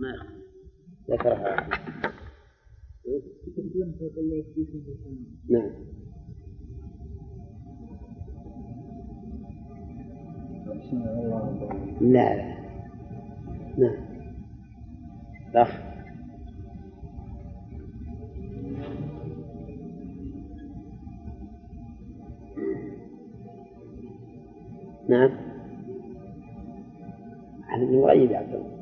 ما ذكرها. نعم. لا. لا نعم. الأخ نعم. عن ابن يا عبد الله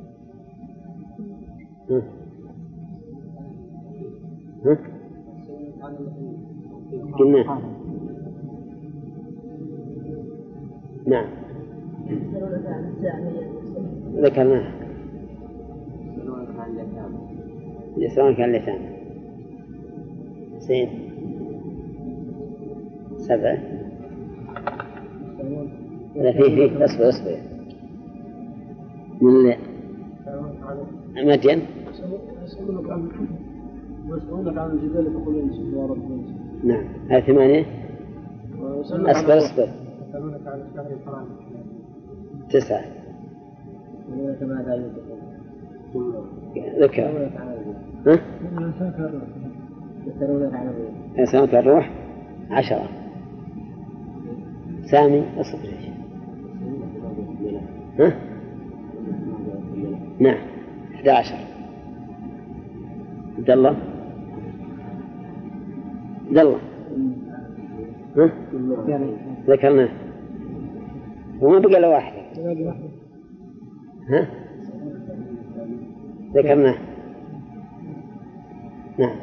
قلنا نعم. ذكرناه يسألونك عن اليتامى زين. سبعة. لا فيه فيه اصبر اصبر. من مدين. عن الجبال فقل نعم. هذه ثمانية؟ أصبر أصبر. يسألونك عن الشهر الحرام تسعة. ذكر. ها؟ يسألونك عن الروح. عشرة. سامي أصبر. ها؟ نعم. 11 عبد الله عبد الله ها؟ ذكرناه وما بقى إلا واحدة ها؟ ذكرناه نعم.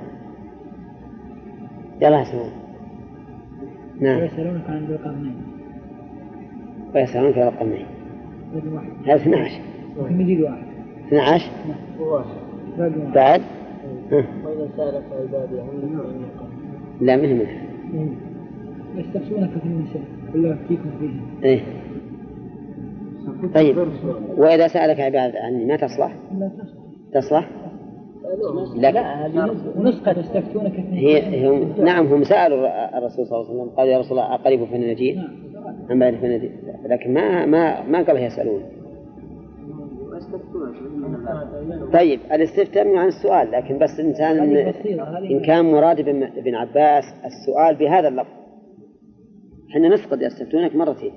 يلا سلام. نعم. ويسألونك عن ذي القرنين. ويسألونك عن القرنين. واحد. هذا 12 ممكن يزيد واحد. 12 باقي واحد بعد. وإذا سألك عبادي عني لا منه منه يستخشونك في النساء قل يفتيكم فيه. إيه. طيب. وإذا سألك عباد عني ما تصلح؟ لا تصلح. لكن ونسخة تستفتونك في هي هم نعم هم سألوا الرسول صلى الله عليه وسلم قالوا يا رسول الله أقريب فننجيه أم بعد فننجيه لكن ما ما ما قال يسألون. طيب الاستفتاء يمنع عن السؤال لكن بس الإنسان إن, إن كان مراد ابن عباس السؤال بهذا اللفظ. إحنا نفقد يستفتونك مرتين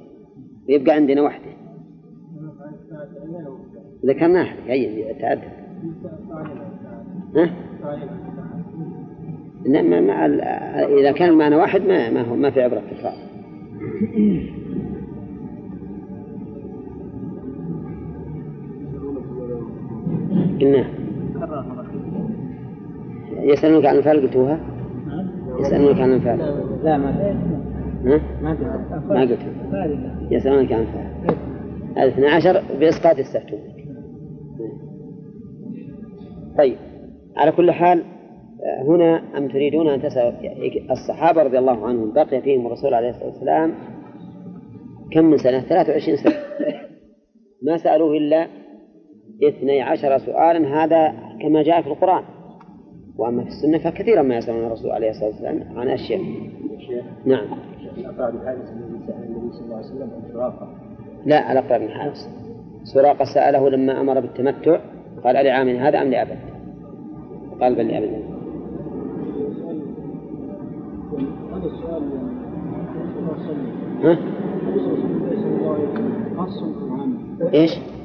ويبقى عندنا واحدة ذكرناها أي تعدد. ها؟ إنما مع إذا كان المعنى واحد ما ما هو ما في عبرة تكرار قلنا يسألونك عن الأنفال قلتوها؟ يسألونك عن الأنفال لا ما؟ ما ما قلت. هذه يسألونك عن الأنفال هذا 12 بإسقاط يستفتونك طيب على كل حال هنا أم تريدون أن تسألوا الصحابة رضي الله عنهم بقي فيهم الرسول عليه الصلاة والسلام كم من سنة؟ 23 سنة. ما سألوه إلا اثني عشر سؤالا هذا كما جاء في القرآن. وأما في السنة فكثيرا ما يسألون الرسول عليه الصلاة والسلام عن أشياء نعم. بحادث النبي سأل النبي صلى الله عليه وسلم عن سراقة. لا على أقرب من حارس سراقة سأله لما أمر بالتمتع قال ألعام هذا أم لأبد؟ قال بل لأبد. هذا السؤال يعني ها؟ صلى الله عليه وسلم خاص أم عام؟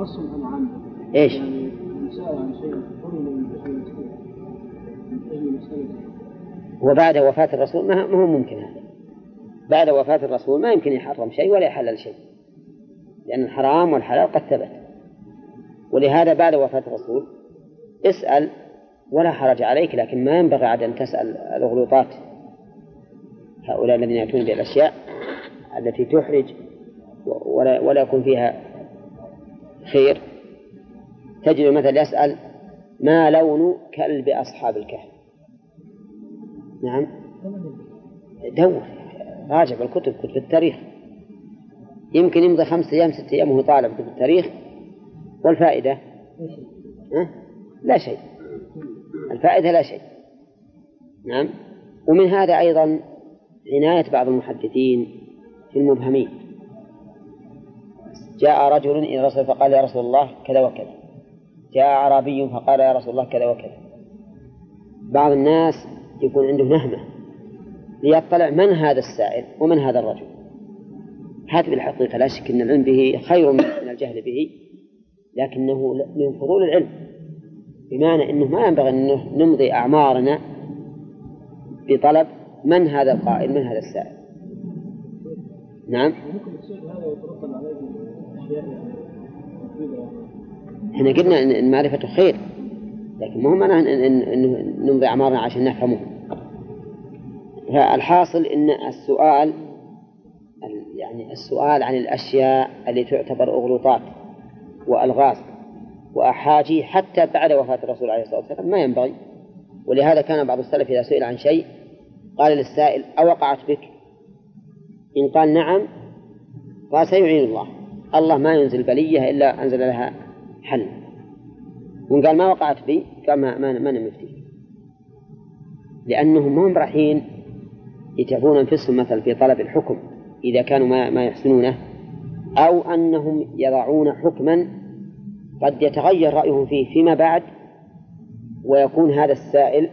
خاص عام؟ إيش؟ يعني وبعد وفاة الرسول ما ما هو ممكن هذا. بعد وفاة الرسول ما يمكن يحرم شيء ولا يحلل شيء. لأن الحرام والحلال قد ثبت. ولهذا بعد وفاة الرسول اسأل ولا حرج عليك لكن ما ينبغي عاد أن تسأل الأغلوطات هؤلاء الذين يأتون بالأشياء التي تحرج ولا, ولا يكون فيها خير. تجد مثلا يسأل ما لون كلب أصحاب الكهف؟ نعم. دور. راجع بالكتب كتب التاريخ. يمكن يمضي خمسة أيام ستة أيام وهو طالب كتب التاريخ. والفائدة؟ ها؟ لا شيء. الفائدة لا شيء. نعم. ومن هذا أيضا عناية بعض المحدثين في المبهمين. جاء رجل إلى الرسول فقال يا رسول الله كذا وكذا. جاء أعرابي فقال يا رسول الله كذا وكذا. بعض الناس يكون عنده نهمة ليطلع من هذا السائل ومن هذا الرجل. هذا بالحقيقة لا شك أن العلم به خير من الجهل به لكنه من فضول العلم. بمعنى أنه ما ينبغي أن نمضي أعمارنا بطلب من هذا القائل من هذا السائل. نعم؟ إحنا قلنا ان المعرفة خير لكن مو معناه ان نمضي أعمارنا عشان نفهمه فالحاصل إن السؤال يعني السؤال عن الأشياء اللي تعتبر اغلوطات وألغاز وأحاجي حتى بعد وفاة الرسول عليه الصلاة والسلام ما ينبغي. ولهذا كان بعض السلف إذا سئل عن شيء قال للسائل أوقعت بك؟ إن قال نعم قال سيعين الله. الله ما ينزل بلية إلا أنزل لها حل. وإن قال ما وقعت بي قال ما ما ما نمفتي لأنهم هم رايحين يتعبون أنفسهم مثلا في طلب الحكم إذا كانوا ما, ما يحسنونه أو أنهم يضعون حكما قد يتغير رأيهم فيه فيما بعد ويكون هذا السائل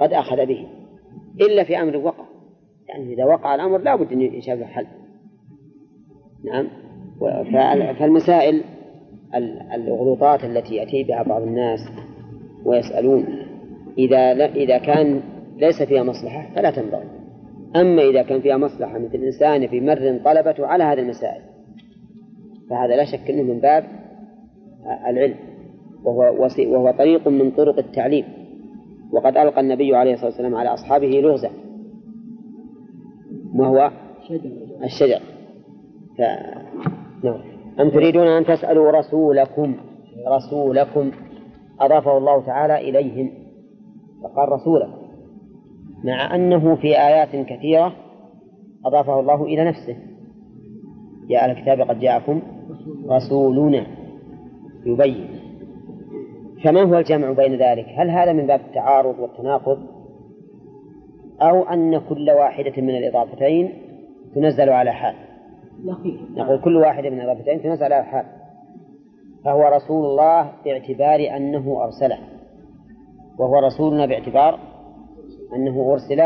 قد أخذ به. إلا في أمر وقع. يعني إذا وقع الأمر لا بد أن يشاف له حل. نعم. فالمسائل الغلوطات التي يأتي بها بعض الناس ويسألون إذا إذا كان ليس فيها مصلحة فلا تنبغي. أما إذا كان فيها مصلحة مثل الإنسان في مر طلبته على هذه المسائل فهذا لا شك أنه من باب العلم وهو, وهو طريق من طرق التعليم. وقد ألقى النبي عليه الصلاة والسلام على أصحابه لغزا وهو الشجر. ف... نعم. أم تريدون أن تسألوا رسولكم؟ رسولكم. أضافه الله تعالى إليهم. فقال رسولكم مع أنه في آيات كثيرة أضافه الله إلى نفسه. يا أهل الكتاب قد جاءكم رسولنا يبين. فما هو الجمع بين ذلك؟ هل هذا من باب التعارض والتناقض؟ أو أن كل واحدة من الإضافتين تنزل على حال؟ نقول كل واحدة من الإضافتين تنزل على حال. فهو رسول الله باعتبار أنه أرسله. وهو رسولنا باعتبار أنه أرسل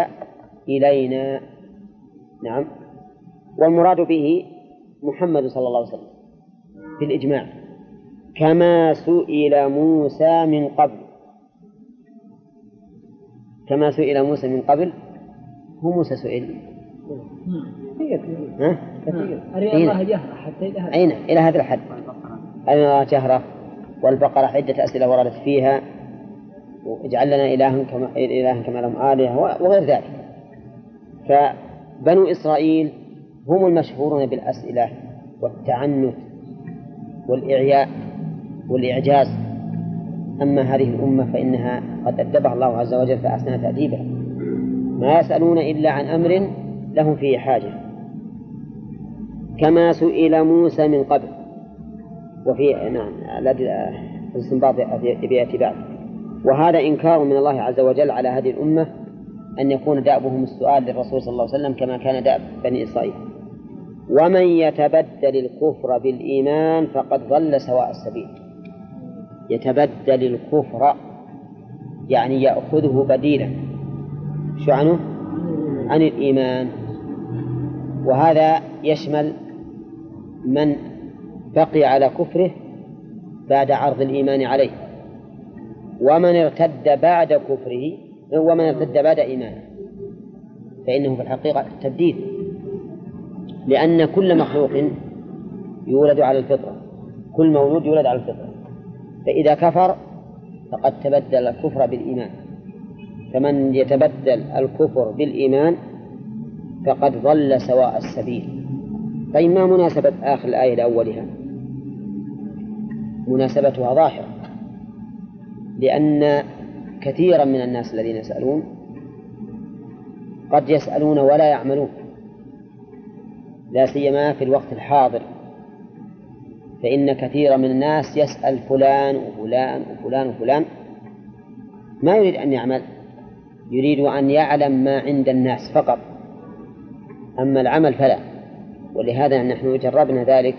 إلينا. نعم. والمراد به محمد صلى الله عليه وسلم في الإجماع كما سئل موسى من قبل. كما سئل موسى من قبل. هو موسى سئل. ها؟ أري الله جهرة حتى إلى هذا. أين؟ إلى هذا الحد. أري الله جهرة؟ والبقرة عدة أسئلة وردت فيها. واجعل لنا إلها كما إلها كما لهم آلهة وغير ذلك. فبنو إسرائيل هم المشهورون بالأسئلة والتعنت والإعياء والإعجاز. أما هذه الأمة فإنها قد أدبها الله عز وجل فأحسن تأديبها. ما يسألون إلا عن أمر لهم فيه حاجة. كما سئل موسى من قبل وفي نعم الاستنباط بيأتي بعد. وهذا إنكار من الله عز وجل على هذه الأمة أن يكون دأبهم السؤال للرسول صلى الله عليه وسلم كما كان دأب بني إسرائيل. ومن يتبدل الكفر بالإيمان فقد ضل سواء السبيل. يتبدل الكفر يعني يأخذه بديلا. شو عنه؟ عن الإيمان. وهذا يشمل من بقي على كفره بعد عرض الإيمان عليه. ومن ارتد بعد كفره ومن ارتد بعد إيمانه. فإنه في الحقيقة تبديل. لأن كل مخلوق يولد على الفطرة. كل مولود يولد على الفطرة. فإذا كفر فقد تبدل الكفر بالإيمان. فمن يتبدل الكفر بالإيمان فقد ضل سواء السبيل. طيب ما مناسبة آخر الآية لأولها. مناسبتها ظاهرة. لأن كثيرا من الناس الذين يسألون قد يسألون ولا يعملون. لا سيما في الوقت الحاضر. فإن كثيرا من الناس يسأل فلان وفلان وفلان وفلان. ما يريد أن يعمل. يريد أن يعلم ما عند الناس فقط. أما العمل فلا. ولهذا نحن جربنا ذلك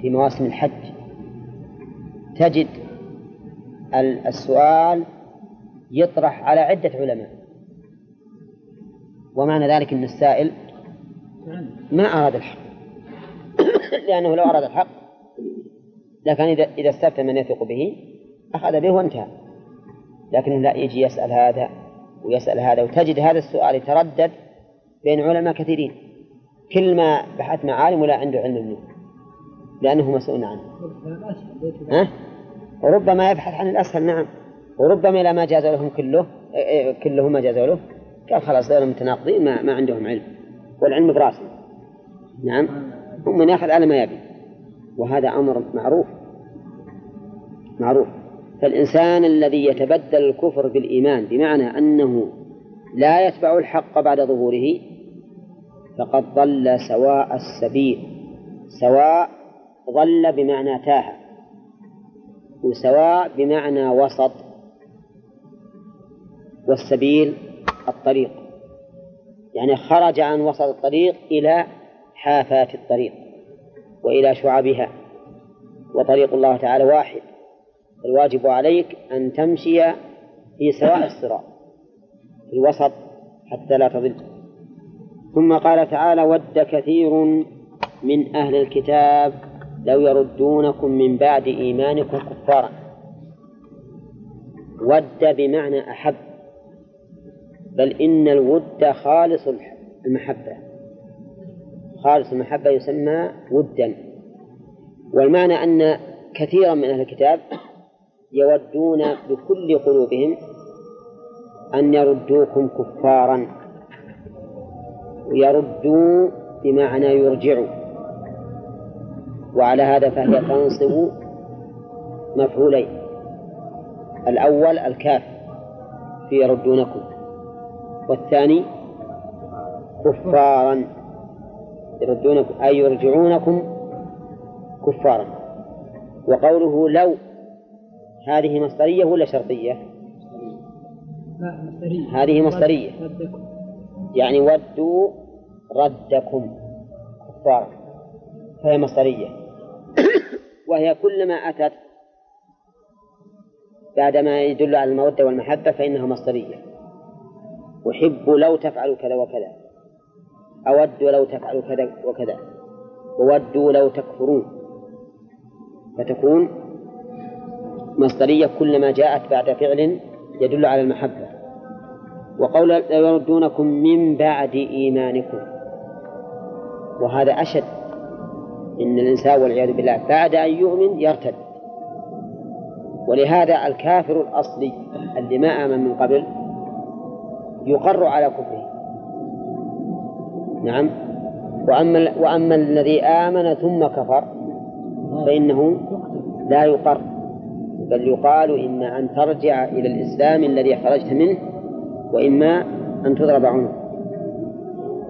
في مواسم الحج. تجد ال- السؤال يطرح على عدة علماء. ومعنى ذلك أن السائل ما أراد الحق. لأنه لو أراد الحق لكن إذا إذا استفتى من يثق به أخذ به وانتهى. لكن لا يجي يسأل هذا ويسأل هذا. وتجد هذا السؤال يتردد بين علماء كثيرين. كل ما بحثنا عالم ولا عنده علم منه. لأنه مسؤول عنه. ها؟ وربما يبحث عن الأسهل نعم. وربما إذا ما جاز لهم كله إيه، إيه، كله ما جاز له. قال خلاص هذول متناقضين ما, ما عندهم علم. والعلم براسه نعم. هم من ياخذ على ما يبي. وهذا أمر معروف. معروف. فالإنسان الذي يتبدل الكفر بالإيمان بمعنى أنه لا يتبع الحق بعد ظهوره فقد ضل سواء السبيل سواء ضل بمعنى تاه وسواء بمعنى وسط والسبيل الطريق. يعني خرج عن وسط الطريق إلى حافات الطريق وإلى شعبها وطريق الله تعالى واحد. الواجب عليك أن تمشي في سواء الصراط. في الوسط حتى لا تضل. ثم قال تعالى ود كثير من أهل الكتاب لو يردونكم من بعد إيمانكم كفارا ود بمعنى أحب بل إن الود خالص المحبة. خالص المحبة يسمى ودا. والمعنى أن كثيرا من أهل الكتاب يودون بكل قلوبهم أن يردوكم كفارا ويردوا بمعنى يرجعوا. وعلى هذا فهي تنصب مفعولين. الأول الكاف في يردونكم. والثاني كفارا يردونكم أي يرجعونكم كفارا. وقوله لو هذه مصدرية ولا شرطية؟ هذه مصدرية يعني ودوا ردكم كفارا فهي مصدرية وهي كلما أتت بعدما يدل على المودة والمحبة فإنها مصدرية أحب لو تفعلوا كذا وكذا. أود لو تفعلوا كذا وكذا. وودوا لو تكفرون. فتكون مصدرية كلما جاءت بعد فعل يدل على المحبة. وقول لا يردونكم من بعد إيمانكم. وهذا أشد. إن الإنسان والعياذ بالله بعد أن يؤمن يرتد. ولهذا الكافر الأصلي اللي ما آمن من قبل يقر على كفره. نعم. وأما وأما الذي آمن ثم كفر فإنه لا يقر. بل يقال إما أن ترجع إلى الإسلام الذي خرجت منه وإما أن تضرب عنه.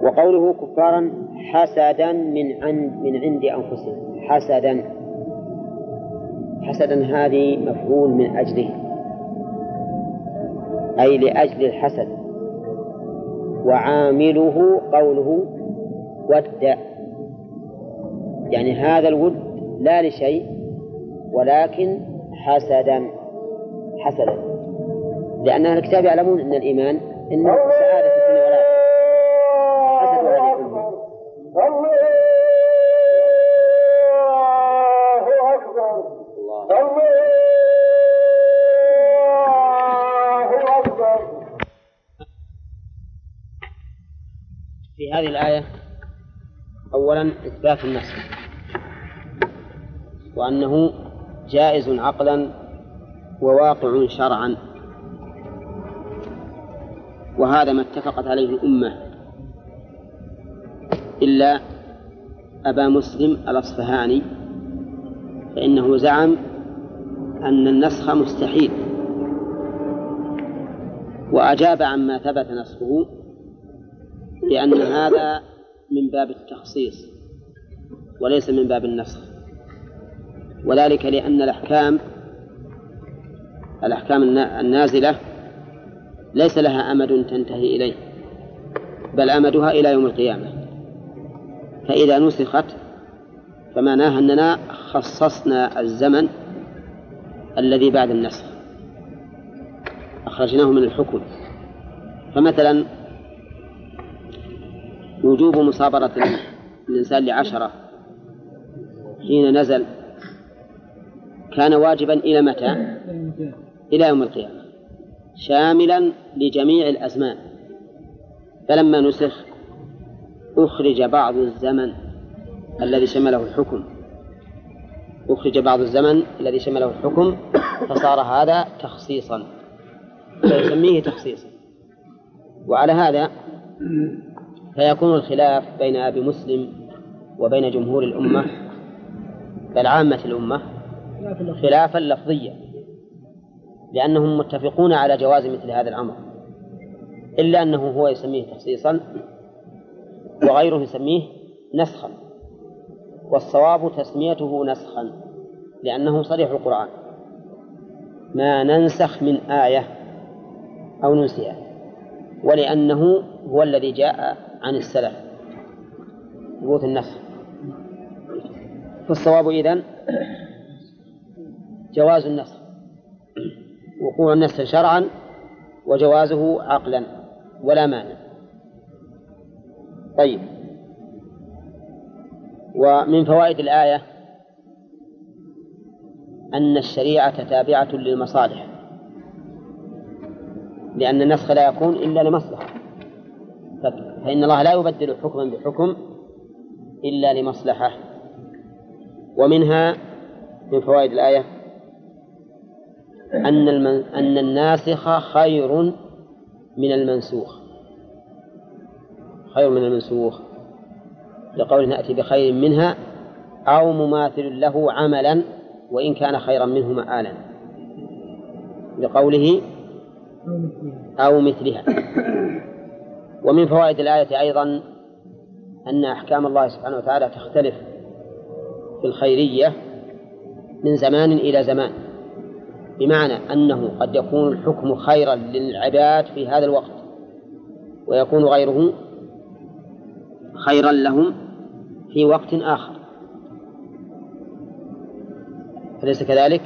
وقوله كفارا حسدا من عند من عند أنفسهم حسدا. حسدا هذه مفعول من أجله. أي لأجل الحسد. وعامله قوله ود. يعني هذا الود لا لشيء ولكن حسدا. حسدا. لأن أهل الكتاب يعلمون أن الإيمان إنه سعادة في الدنيا والآخرة حسد هذه الأمة في هذه الآية أولا إثبات النسخ وأنه جائز عقلا وواقع شرعا. وهذا ما اتفقت عليه الأمة. إلا أبا مسلم الأصفهاني فإنه زعم أن النسخ مستحيل. وأجاب عما ثبت نسخه لأن هذا من باب التخصيص وليس من باب النسخ. وذلك لأن الأحكام الأحكام النازلة ليس لها أمد تنتهي إليه بل أمدها إلى يوم القيامة. فإذا نسخت فمعناها أننا خصصنا الزمن الذي بعد النسخ أخرجناه من الحكم. فمثلا وجوب مصابرة الإنسان لعشرة حين نزل كان واجبا إلى متى؟ إلى يوم القيامة. شاملا لجميع الأزمان. فلما نسخ أخرج بعض الزمن الذي شمله الحكم. أخرج بعض الزمن الذي شمله الحكم فصار هذا تخصيصا. فيسميه تخصيصا. وعلى هذا فيكون الخلاف بين أبي مسلم وبين جمهور الأمة بل عامة الأمة خلافا لفظيا لأنهم متفقون على جواز مثل هذا الأمر إلا أنه هو يسميه تخصيصا وغيره يسميه نسخا والصواب تسميته نسخا لأنه صريح القرآن. ما ننسخ من آية أو ننسيها ولأنه هو الذي جاء عن السلف. ثبوت النسخ. فالصواب إذن جواز النسخ وقوع النسخ شرعا وجوازه عقلا ولا مانع. طيب. ومن فوائد الآية أن الشريعة تابعة للمصالح لأن النسخ لا يكون إلا لمصلحة. فإن الله لا يبدل حكما بحكم إلا لمصلحة. ومنها من فوائد الآية أن المن أن الناسخ خير من المنسوخ. خير من المنسوخ. لقول نأتي بخير منها أو مماثل له عملا وإن كان خيرا منه مآلا. لقوله أو مثلها. ومن فوائد الآية أيضا أن أحكام الله سبحانه وتعالى تختلف في الخيرية من زمان إلى زمان. بمعنى أنه قد يكون الحكم خيرا للعباد في هذا الوقت ويكون غيره خيرا لهم في وقت آخر. أليس كذلك؟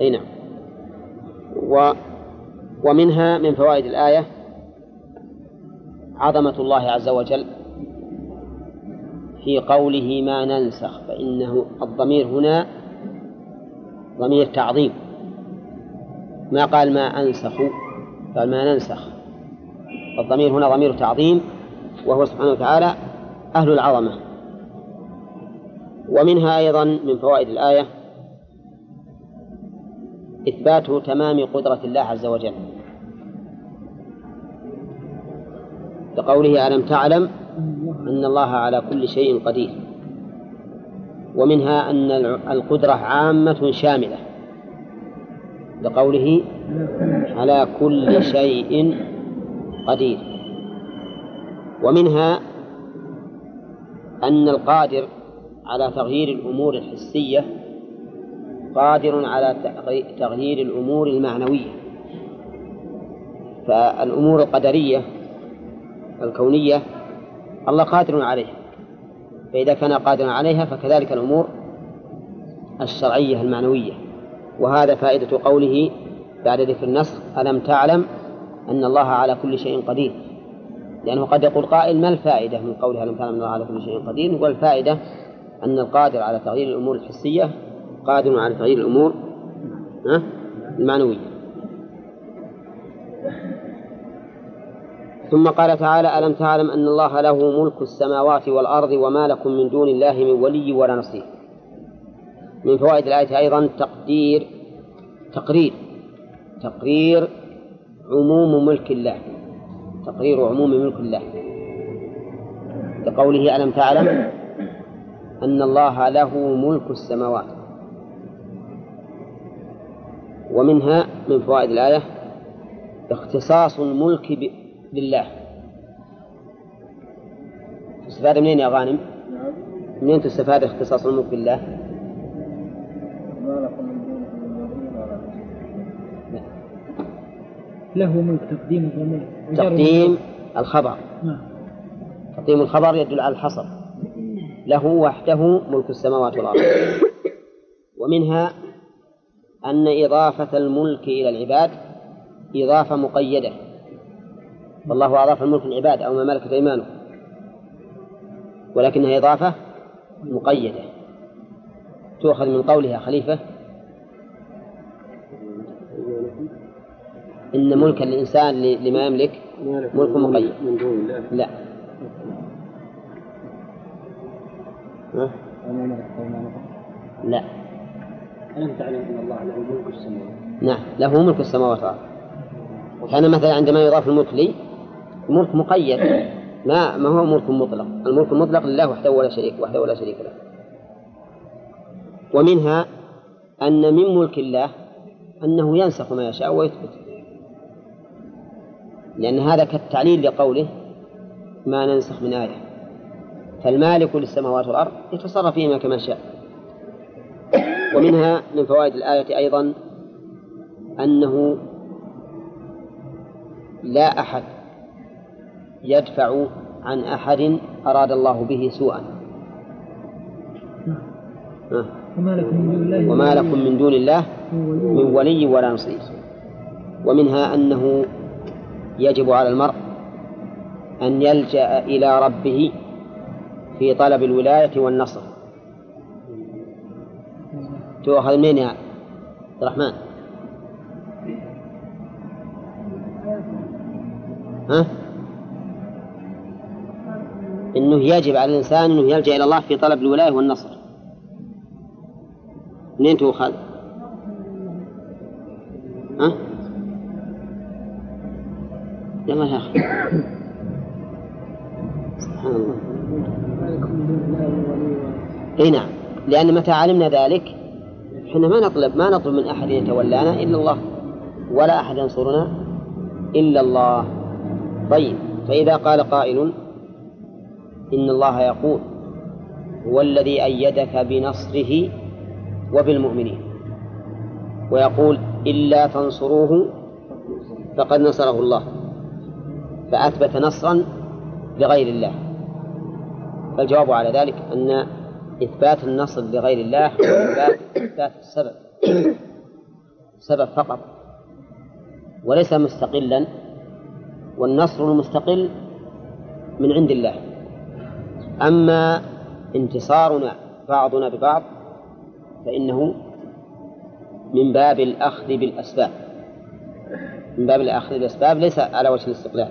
أي نعم. و ومنها من فوائد الآية عظمة الله عز وجل في قوله ما ننسخ فإنه الضمير هنا ضمير تعظيم. ما قال ما أنسخ قال ما ننسخ. الضمير هنا ضمير تعظيم وهو سبحانه وتعالى أهل العظمة. ومنها أيضا من فوائد الآية إثبات تمام قدرة الله عز وجل. لقوله ألم تعلم أن الله على كل شيء قدير. ومنها أن القدرة عامة شاملة. لقوله على كل شيء قدير. ومنها أن القادر على تغيير الأمور الحسية قادر على تغيير الأمور المعنوية. فالأمور القدرية الكونية الله قادر عليها. فإذا كان قادرا عليها فكذلك الأمور الشرعية المعنوية. وهذا فائدة قوله بعد ذكر النص ألم تعلم أن الله على كل شيء قدير؟ لأنه قد يقول قائل ما الفائدة من قولها ألم تعلم أن الله على كل شيء قدير؟ والفائدة أن القادر على تغيير الأمور الحسية قادر على تغيير الأمور المعنوية. ثم قال تعالى ألم تعلم أن الله له ملك السماوات والأرض وما لكم من دون الله من ولي ولا نصير؟ من فوائد الآية أيضا تقدير تقرير تقرير عموم ملك الله تقرير عموم ملك الله لقوله ألم تعلم أن الله له ملك السماوات ومنها من فوائد الآية اختصاص الملك لله تستفاد منين يا غانم؟ منين تستفاد اختصاص الملك بالله؟ له ملك تقديم الضمير تقديم الخبر. نعم. تقديم الخبر يدل على الحصر. له وحده ملك السماوات والأرض. ومنها أن إضافة الملك إلى العباد إضافة مقيدة. والله أضاف الملك للعباد أو ما ملكت أيمانه. ولكنها إضافة مقيدة. تؤخذ من قولها خليفة؟ إن ملك الإنسان لما يملك ملك مقيد لا؟ لا. ألم تعلم أن الله له ملك السماوات؟ نعم له ملك السماوات. والأرض كان مثلا عندما يضاف الملك لي الملك مقيد. ما ما هو ملك مطلق؟ الملك المطلق لله وحده ولا شريك وحده ولا شريك له. ومنها أن من ملك الله أنه ينسخ ما يشاء ويثبت. لأن هذا كالتعليل لقوله ما ننسخ من آية. فالمالك للسماوات والأرض يتصرف فيهما كما شاء. ومنها من فوائد الآية أيضا أنه لا أحد يدفع عن أحد أراد الله به سوءا. وما لكم من دون الله من من ولي ولا نصير. ومنها أنه يجب على المرء أن يلجأ إلى ربه في طلب الولاية والنصر. تؤخذ منين يا عبد الرحمن؟ ها؟ إنه يجب على الإنسان أنه يلجأ إلى الله في طلب الولاية والنصر. منين تؤخذ؟ ها؟ يلا يا أخي. سبحان الله. إي نعم. لأن متى علمنا ذلك؟ إحنا ما نطلب ما نطلب من أحد يتولانا إلا الله ولا أحد ينصرنا إلا الله. طيب. فإذا قال قائل إن الله يقول هو الذي أيدك بنصره وبالمؤمنين. ويقول إلا تنصروه فقد نصره الله فأثبت نصرا لغير الله. فالجواب على ذلك أن إثبات النصر لغير الله هو إثبات السبب سبب فقط وليس مستقلا والنصر المستقل من عند الله. أما انتصارنا بعضنا ببعض فإنه من باب الأخذ بالأسباب. من باب الأخذ بالأسباب ليس على وجه الاستقلال.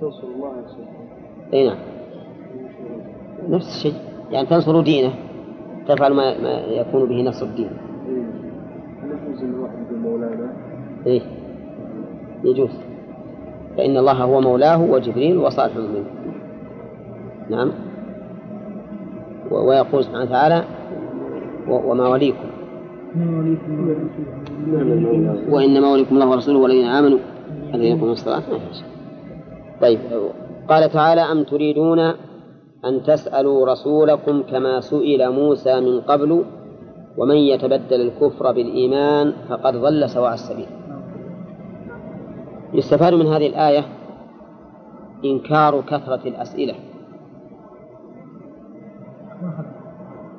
تنصر الله أي نعم. نفس الشيء. يعني تنصر دينه. تفعل ما, ما يكون به نصر الدين. مولانا؟ إيه. يجوز. فإن الله هو مولاه وجبريل وصالح المؤمنين. نعم. ويقول سبحانه وتعالى وما وليكم وإنما وليكم الله ورسوله والذين آمنوا. الذين يقومون الصلاة. ما. طيب قال تعالى أم تريدون أن تسألوا رسولكم كما سئل موسى من قبل؟ ومن يتبدل الكفر بالإيمان فقد ضل سواء السبيل. يستفاد من هذه الآية إنكار كثرة الأسئلة.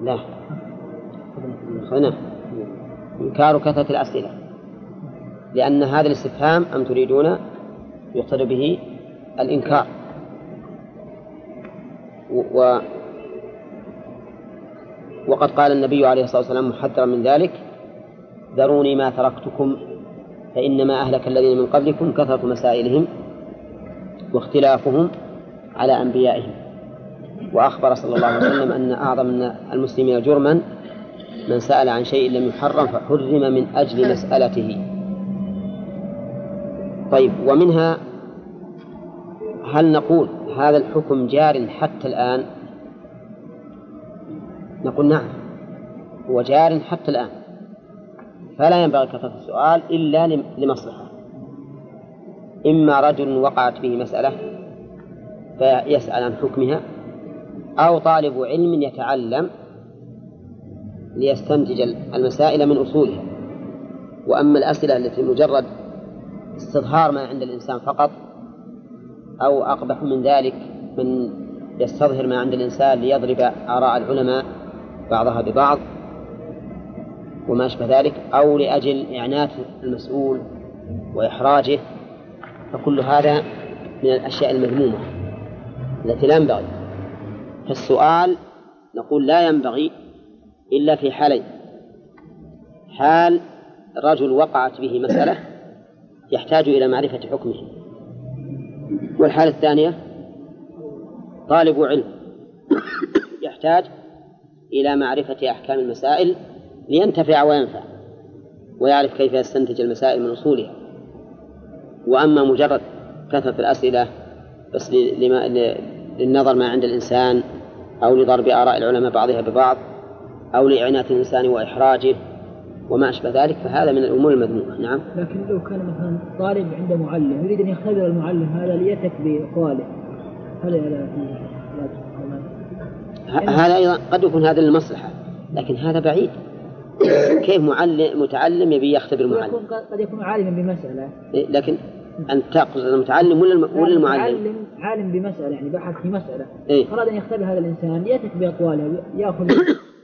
لا. هنا. إنكار كثرة الأسئلة. لأن هذا الاستفهام أم تريدون يقتضي به؟ الإنكار. و وقد قال النبي عليه الصلاة والسلام محذرا من ذلك ذروني ما تركتكم فإنما أهلك الذين من قبلكم كثرة مسائلهم واختلافهم على أنبيائهم. وأخبر صلى الله عليه وسلم أن أعظم المسلمين جرما من سأل عن شيء لم يحرم فحرم من أجل مسألته. طيب ومنها هل نقول هذا الحكم جار حتى الآن؟ نقول نعم هو جار حتى الآن. فلا ينبغي كثرة السؤال إلا لم- لمصلحة. إما رجل وقعت به مسألة فيسأل عن حكمها أو طالب علم يتعلم ليستنتج المسائل من أصولها. وأما الأسئلة التي مجرد استظهار ما عند الإنسان فقط أو أقبح من ذلك من يستظهر ما عند الإنسان ليضرب آراء العلماء بعضها ببعض وما أشبه ذلك أو لأجل إعنات المسؤول وإحراجه فكل هذا من الأشياء المذمومة التي لا ينبغي. فالسؤال نقول لا ينبغي إلا في حالين. حال رجل وقعت به مسألة يحتاج إلى معرفة حكمه. والحالة الثانية طالب علم يحتاج إلى معرفة أحكام المسائل لينتفع وينفع ويعرف كيف يستنتج المسائل من أصولها. وأما مجرد كثرة الأسئلة بس للنظر ما عند الإنسان أو لضرب آراء العلماء بعضها ببعض أو لإعنات الإنسان وإحراجه وما أشبه ذلك فهذا من الأمور المذمومة. نعم. لكن لو كان مثلا طالب عنده معلم يريد أن يختبر المعلم هذا ليتك بأقواله هل هذا أيضا قد يكون هذا للمصلحة لكن هذا بعيد. كيف معلم متعلم يبي يختبر معلم؟ قد يكون عالما بمسألة. إيه، لكن أنت تقصد المتعلم ولا ولا المعلم؟ عالم عالم بمسألة يعني بحث في مسألة. إيه؟ أراد أن يختبر هذا الإنسان يأتك بأقواله يأخذ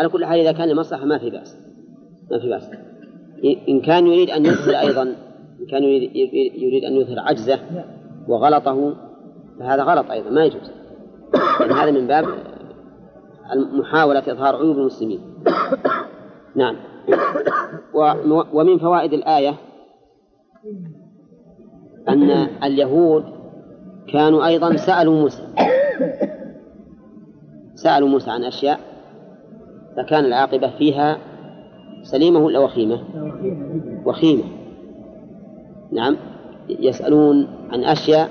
على كل حال إذا كان لمصلحة ما في بأس. ما في بأس. إن كان يريد أن يظهر أيضا إن كان يريد, يريد أن يظهر عجزه وغلطه فهذا غلط أيضا ما يجوز. يعني هذا من باب محاولة إظهار عيوب المسلمين. نعم. ومن فوائد الآية أن اليهود كانوا أيضا سألوا موسى. سألوا موسى عن أشياء فكان العاقبة فيها سليمة ولا وخيمة؟ وخيمة نعم يسألون عن أشياء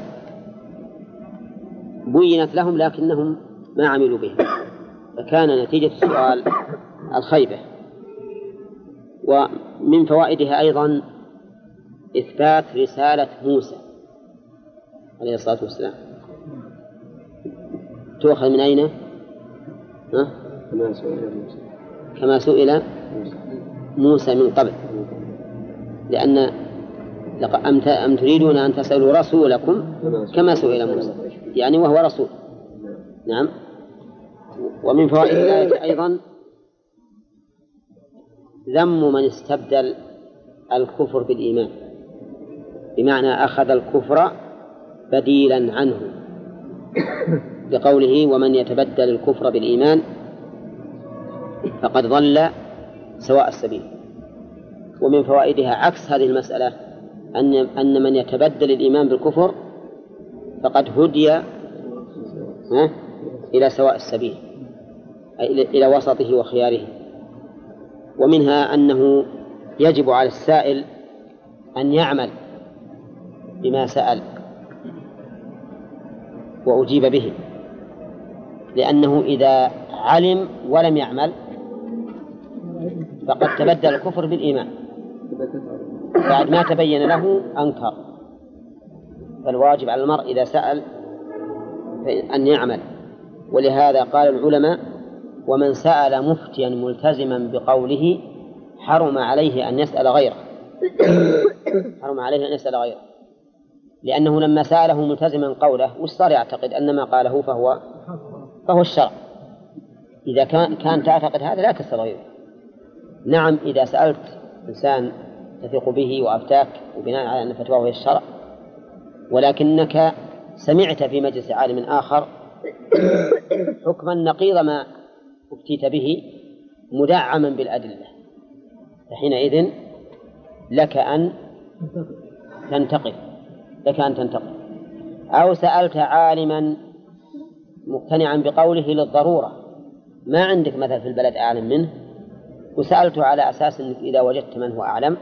بينت لهم لكنهم ما عملوا بها فكان نتيجة السؤال الخيبة ومن فوائدها أيضا إثبات رسالة موسى عليه الصلاة والسلام تؤخذ من أين؟ ها؟ كما سئل موسى. كما سئل موسى من قبل. لأن أم تريدون أن تسألوا رسولكم؟ كما سئل موسى. يعني وهو رسول. نعم. ومن فوائد الآية أيضا ذم من استبدل الكفر بالإيمان. بمعنى أخذ الكفر بديلا عنه. بقوله ومن يتبدل الكفر بالإيمان فقد ضل سواء السبيل. ومن فوائدها عكس هذه المسألة أن أن من يتبدل الإيمان بالكفر فقد هدي إلى سواء السبيل أي إلى وسطه وخياره. ومنها أنه يجب على السائل أن يعمل بما سأل وأجيب به لأنه إذا علم ولم يعمل فقد تبدل الكفر بالإيمان. بعد ما تبين له أنكر. فالواجب على المرء إذا سأل أن يعمل. ولهذا قال العلماء ومن سأل مفتيا ملتزما بقوله حرم عليه أن يسأل غيره. حرم عليه أن يسأل غيره. لأنه لما سأله ملتزما قوله وش صار يعتقد أن ما قاله فهو فهو الشرع. إذا كان كان تعتقد هذا لا تسأل غيره. نعم إذا سألت إنسان تثق به وأفتاك وبناء على أن فتواه هي الشرع ولكنك سمعت في مجلس عالم آخر حكما نقيض ما أفتيت به مدعما بالأدلة فحينئذ لك أن تنتقل لك أن تنتقل. أو سألت عالما مقتنعا بقوله للضرورة ما عندك مثلا في البلد أعلم منه؟ وسألته على أساس أنك إذا وجدت من هو أعلم؟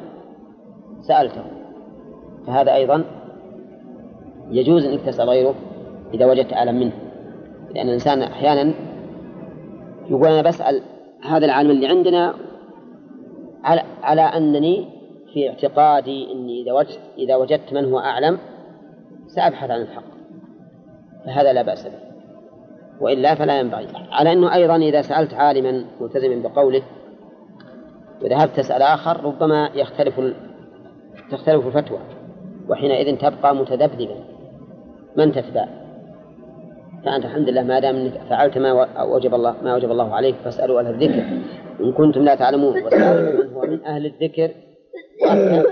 سألته. فهذا أيضا يجوز أنك تسأل غيره إذا وجدت أعلم منه. لأن الإنسان أحيانا يقول أنا بسأل هذا العالم اللي عندنا على, على أنني في اعتقادي أني إذا وجدت, إذا وجدت من هو أعلم سأبحث عن الحق. فهذا لا بأس به. وإلا فلا ينبغي. على أنه أيضا إذا سألت عالما ملتزما بقوله وذهبت تسأل آخر ربما يختلف تختلف الفتوى وحينئذ تبقى متذبذبا. من تتبع فأنت الحمد لله ما دام أنك فعلت ما وجب الله ما وجب الله عليك فاسألوا أهل الذكر. إن كنتم لا تعلمون واسألوا من هو من أهل الذكر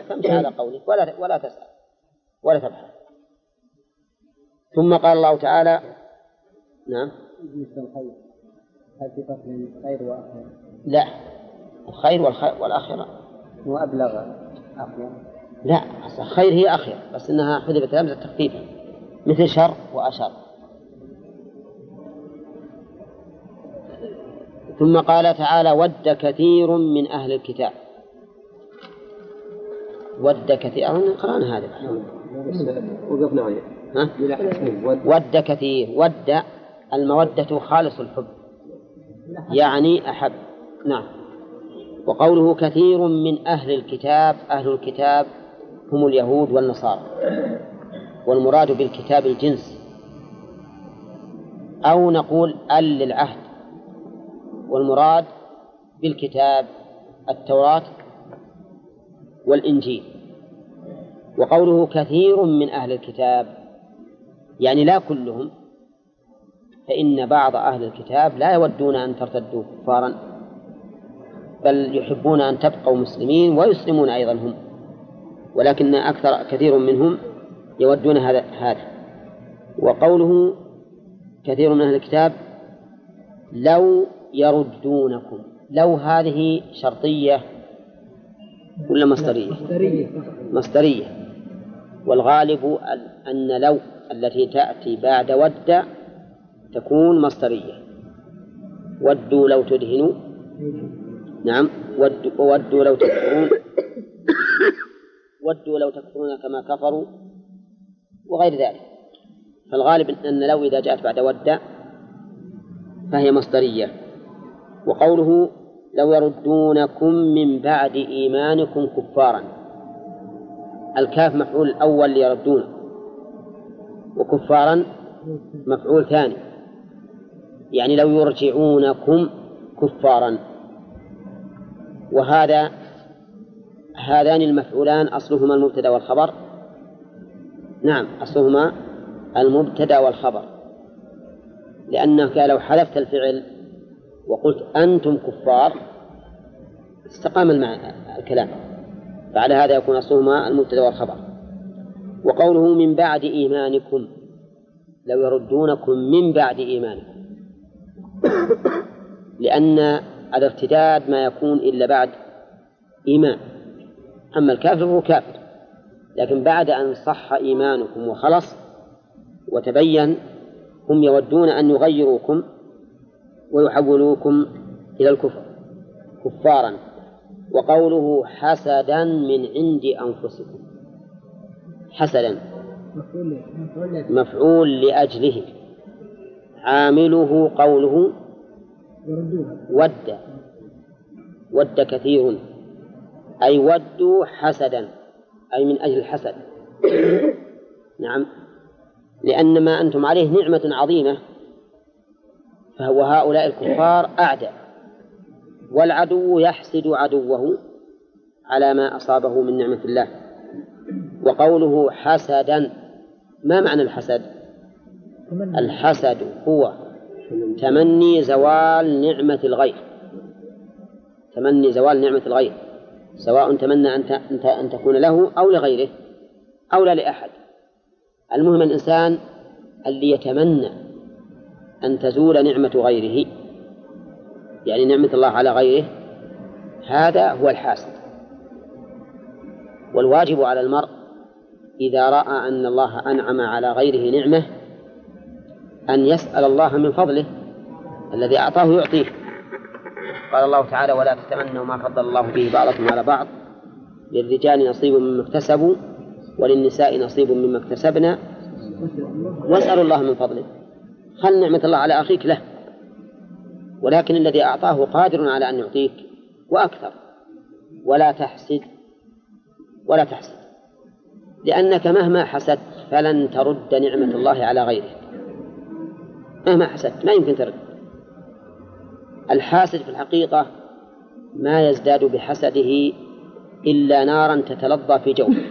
فامشي على قولك ولا ولا تسأل ولا تبحث. ثم قال الله تعالى نعم. للخير هل في الخير وآخر؟ لا. الخير والخير والآخرة. هو أبلغ لا الخير هي أخير بس إنها حذفت همزة تخفيفا مثل شر وأشر. ثم قال تعالى ود كثير من أهل الكتاب. ود كثير أظن قرأنا هذا وقفنا عليه ها؟ ود كثير. ود المودة خالص الحب. يعني أحب. نعم. وقوله كثير من أهل الكتاب أهل الكتاب هم اليهود والنصارى. والمراد بالكتاب الجنس. أو نقول ال للعهد. والمراد بالكتاب التوراة والإنجيل. وقوله كثير من أهل الكتاب يعني لا كلهم فإن بعض أهل الكتاب لا يودون أن ترتدوا كفارا. بل يحبون أن تبقوا مسلمين ويسلمون أيضا هم. ولكن أكثر كثير منهم يودون هذا هذا. وقوله كثير من أهل الكتاب لو يردونكم. لو هذه شرطية ولا مصدرية؟ مصدرية. مصدرية والغالب أن لو التي تأتي بعد ود تكون مصدرية. ودوا لو تدهنوا. نعم. ود- وودوا لو تكفرون. ودوا لو تكفرون كما كفروا وغير ذلك. فالغالب أن لو إذا جاءت بعد ود فهي مصدرية. وقوله لو يردونكم من بعد إيمانكم كفارا. الكاف مفعول الأول ليردون. وكفارا مفعول ثاني. يعني لو يرجعونكم كفارا. وهذا هذان المفعولان أصلهما المبتدأ والخبر. نعم أصلهما المبتدأ والخبر. لأنك لو حذفت الفعل وقلت أنتم كفار استقام المعنى الكلام. فعلى هذا يكون أصلهما المبتدأ والخبر. وقوله من بعد إيمانكم لو يردونكم من بعد إيمانكم. لأن الارتداد ما يكون إلا بعد إيمان. أما الكافر فهو كافر لكن بعد أن صح إيمانكم وخلص وتبين هم يودون أن يغيروكم ويحولوكم إلى الكفر كفارا وقوله حسدا من عند أنفسكم. حسدا. مفعول له مفعول له مفعول لأجله. عامله قوله ود. ود كثير. أي ودوا حسدا. أي من أجل الحسد. نعم. لأن ما أنتم عليه نعمة عظيمة. فهو هؤلاء الكفار أعداء. والعدو يحسد عدوه على ما أصابه من نعمة الله. وقوله حسدا. ما معنى الحسد؟ الحسد هو تمني زوال نعمة الغير. تمني زوال نعمة الغير. سواء تمنى أن أن تكون له أو لغيره أو لا لأحد. المهم الإنسان اللي يتمنى أن تزول نعمة غيره يعني نعمة الله على غيره هذا هو الحاسد. والواجب على المرء إذا رأى أن الله أنعم على غيره نعمة أن يسأل الله من فضله الذي أعطاه يعطيه. قال الله تعالى ولا تتمنوا ما فضل الله به بعضكم على بعض. للرجال نصيب مما اكتسبوا وللنساء نصيب مما اكتسبنا. واسألوا الله من فضله. خل نعمة الله على أخيك؟ له ولكن الذي أعطاه قادر على أن يعطيك وأكثر. ولا تحسد. ولا تحسد. لأنك مهما حسدت فلن ترد نعمة الله على غيرك. مهما حسدت ما يمكن ترد. الحاسد في الحقيقة ما يزداد بحسده إلا نارا تتلظى في جوفه.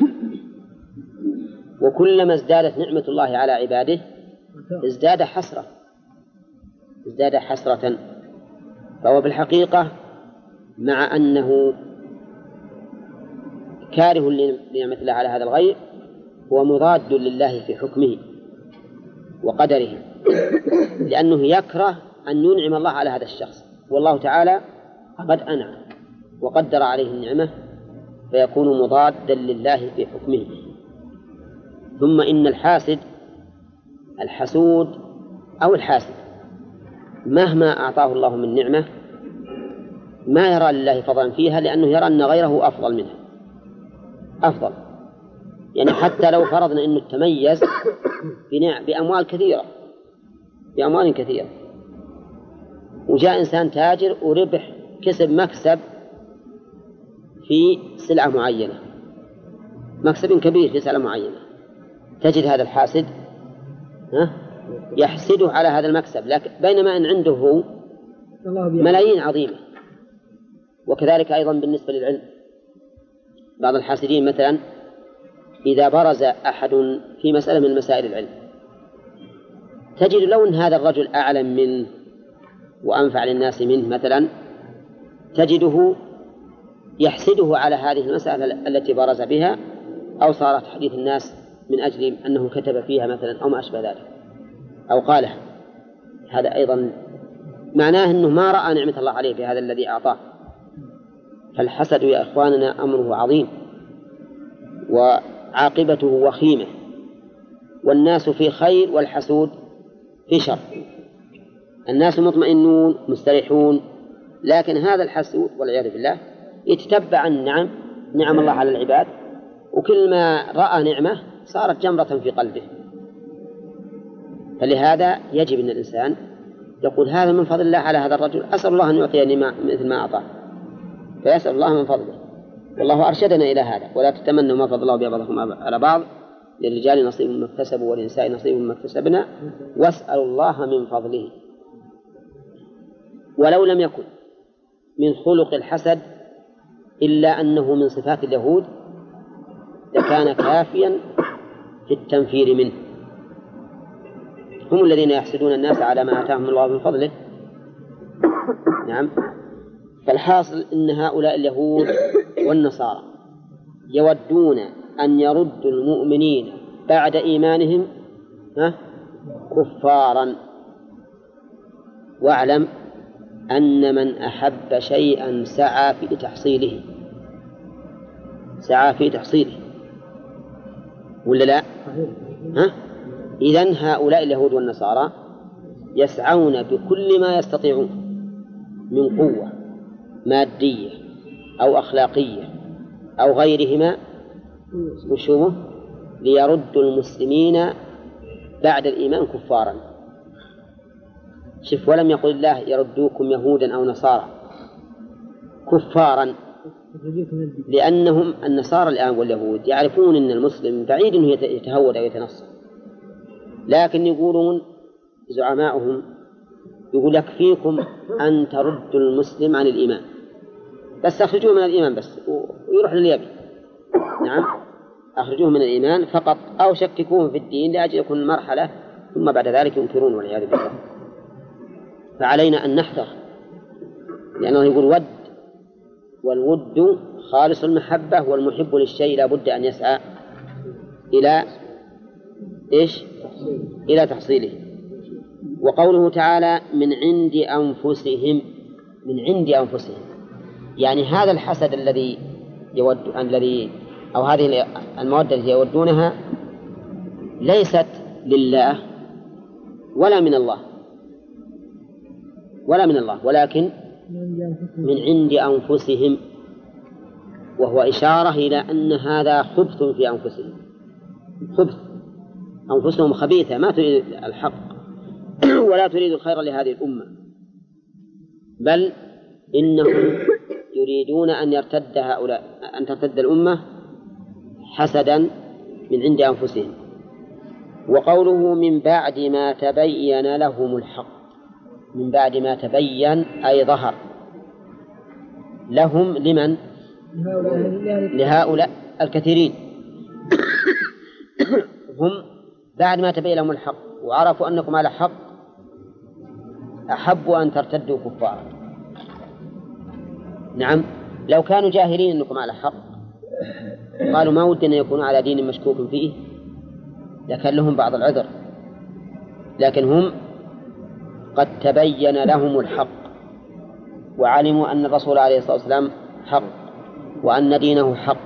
وكلما ازدادت نعمة الله على عباده ازداد حسرة. ازداد حسرة. فهو بالحقيقة مع أنه كاره لنعمة الله على هذا الغير هو مضاد لله في حكمه وقدره. لأنه يكره أن ينعم الله على هذا الشخص. والله تعالى قد أنعم وقدر عليه النعمة فيكون مضادا لله في حكمه. ثم إن الحاسد الحسود أو الحاسد مهما أعطاه الله من نعمة ما يرى لله فضلا فيها لأنه يرى أن غيره أفضل منه. أفضل. يعني حتى لو فرضنا أنه تميز بأموال كثيرة بأموال كثيرة. وجاء إنسان تاجر وربح كسب مكسب في سلعة معينة. مكسب كبير في سلعة معينة. تجد هذا الحاسد ها؟ يحسده على هذا المكسب لكن بينما أن عنده هو ملايين عظيمة. وكذلك أيضا بالنسبة للعلم. بعض الحاسدين مثلا إذا برز أحد في مسألة من مسائل العلم تجد لو أن هذا الرجل أعلم منه وأنفع للناس منه مثلا تجده يحسده على هذه المسألة التي برز بها أو صارت حديث الناس من أجل أنه كتب فيها مثلا أو ما أشبه ذلك أو قاله. هذا أيضا معناه أنه ما رأى نعمة الله عليه بهذا الذي أعطاه. فالحسد يا إخواننا أمره عظيم وعاقبته وخيمة والناس في خير والحسود في شر. الناس مطمئنون مستريحون لكن هذا الحسود والعياذ بالله يتتبع النعم نعم الله على العباد وكل ما رأى نعمة صارت جمرة في قلبه. فلهذا يجب أن الإنسان يقول هذا من فضل الله على هذا الرجل أسأل الله أن يعطيني مثل ما أعطاه. فيسأل الله من فضله. والله أرشدنا إلى هذا. ولا تتمنوا ما فضل الله بعضكم على بعض. للرجال نصيب مما اكتسبوا وللنساء نصيب مما اكتسبنا واسألوا الله من فضله. ولو لم يكن من خلق الحسد إلا أنه من صفات اليهود لكان كافيا في التنفير منه. هم الذين يحسدون الناس على ما آتاهم الله من فضله. نعم. فالحاصل أن هؤلاء اليهود والنصارى يودون أن يردوا المؤمنين بعد إيمانهم كفارا. واعلم أن من أحب شيئا سعى في تحصيله. سعى في تحصيله. ولا لا؟ ها؟ إذن هؤلاء اليهود والنصارى يسعون بكل ما يستطيعون من قوة مادية أو أخلاقية أو غيرهما وشوه ليردوا المسلمين بعد الإيمان كفارا. شف ولم يقل الله يردوكم يهودا أو نصارى كفارا لأنهم النصارى الآن واليهود يعرفون أن المسلم بعيد أنه يتهود أو يتنصر. لكن يقولون زعماؤهم يقول يكفيكم أن تردوا المسلم عن الإيمان. بس أخرجوه من الإيمان بس ويروح لليمن نعم. أخرجوه من الإيمان فقط أو شككوه في الدين لأجل يكون مرحلة ثم بعد ذلك ينكرون والعياذ بالله. فعلينا أن نحذر لأنه يقول ود والود خالص المحبة والمحب للشيء لا بد أن يسعى إلى إيش؟ إلى تحصيله. وقوله تعالى من عند أنفسهم من عند أنفسهم. يعني هذا الحسد الذي يود الذي أو هذه المودة التي يودونها ليست لله ولا من الله ولا من الله ولكن من عند أنفسهم وهو إشارة إلى أن هذا خبث في أنفسهم. خبث. أنفسهم خبيثة ما تريد الحق ولا تريد الخير لهذه الأمة. بل إنهم يريدون أن يرتد هؤلاء أن ترتد الأمة حسدا من عند أنفسهم. وقوله من بعد ما تبين لهم الحق. من بعد ما تبين أي ظهر. لهم لمن؟ لهؤلاء الكثيرين. هم بعد ما تبين لهم الحق وعرفوا أنكم على حق أحبوا أن ترتدوا كفارا. نعم لو كانوا جاهلين أنكم على حق قالوا ما ودنا يكونوا على دين مشكوك فيه لكن لهم بعض العذر. لكن هم قد تبين لهم الحق وعلموا أن الرسول عليه الصلاة والسلام حق وأن دينه حق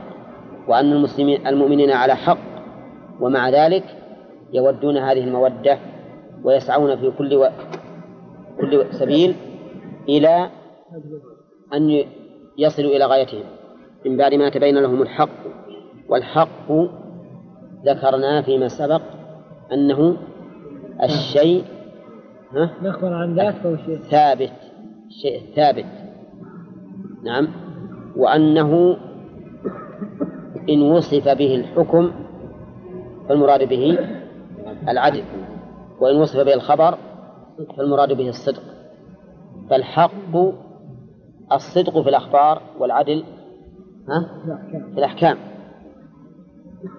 وأن المسلمين المؤمنين على حق. ومع ذلك يودون هذه المودة ويسعون في كل و... كل سبيل إلى أن يصلوا إلى غايتهم. من بعد ما تبين لهم الحق والحق ذكرنا فيما سبق أنه الشيء ها؟ نخبر عن ذات فهو شيء؟ ثابت الشيء الثابت. نعم. وأنه إن وصف به الحكم فالمراد به العدل وإن وصف به الخبر فالمراد به الصدق. فالحق الصدق في الأخبار والعدل ها؟ في الأحكام.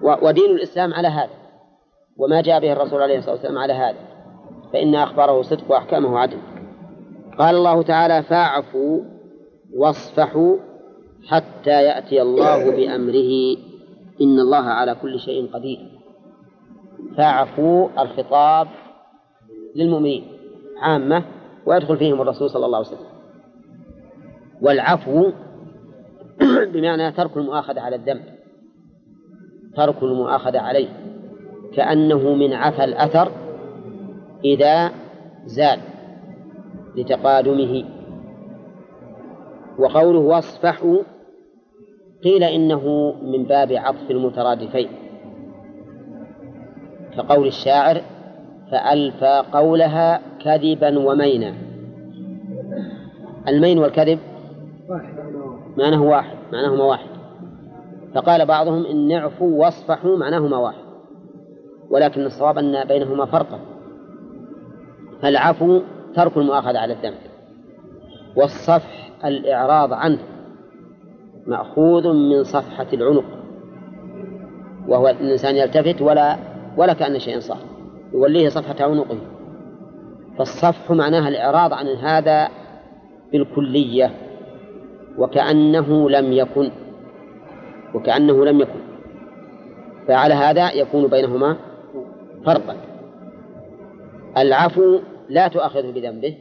ودين الإسلام على هذا. وما جاء به الرسول عليه الصلاة والسلام على هذا. فإن أخباره صدق وأحكامه عدل. قال الله تعالى فاعفوا واصفحوا حتى يأتي الله بأمره. إن الله على كل شيء قدير. فاعفوا الخطاب للمؤمنين. عامة ويدخل فيهم الرسول صلى الله عليه وسلم. والعفو بمعنى ترك المؤاخذة على الذنب. ترك المؤاخذة عليه. كأنه من عفى الأثر إذا زال لتقادمه. وقوله واصفحوا قيل إنه من باب عطف المترادفين. كقول الشاعر فألفى قولها كذبا ومينا. المين والكذب معناه واحد معناهما واحد. فقال بعضهم إن اعفوا واصفحوا معناهما واحد. ولكن الصواب أن بينهما فرقا. فالعفو ترك المؤاخذة على الذنب. والصفح الإعراض عنه مأخوذ من صفحة العنق. وهو الإنسان يلتفت ولا ولا كأن شيئا صار. يوليه صفحة عنقه. فالصفح معناها الإعراض عن هذا بالكلية. وكأنه لم يكن وكأنه لم يكن. فعلى هذا يكون بينهما فرقا. العفو لا تؤاخذه بذنبه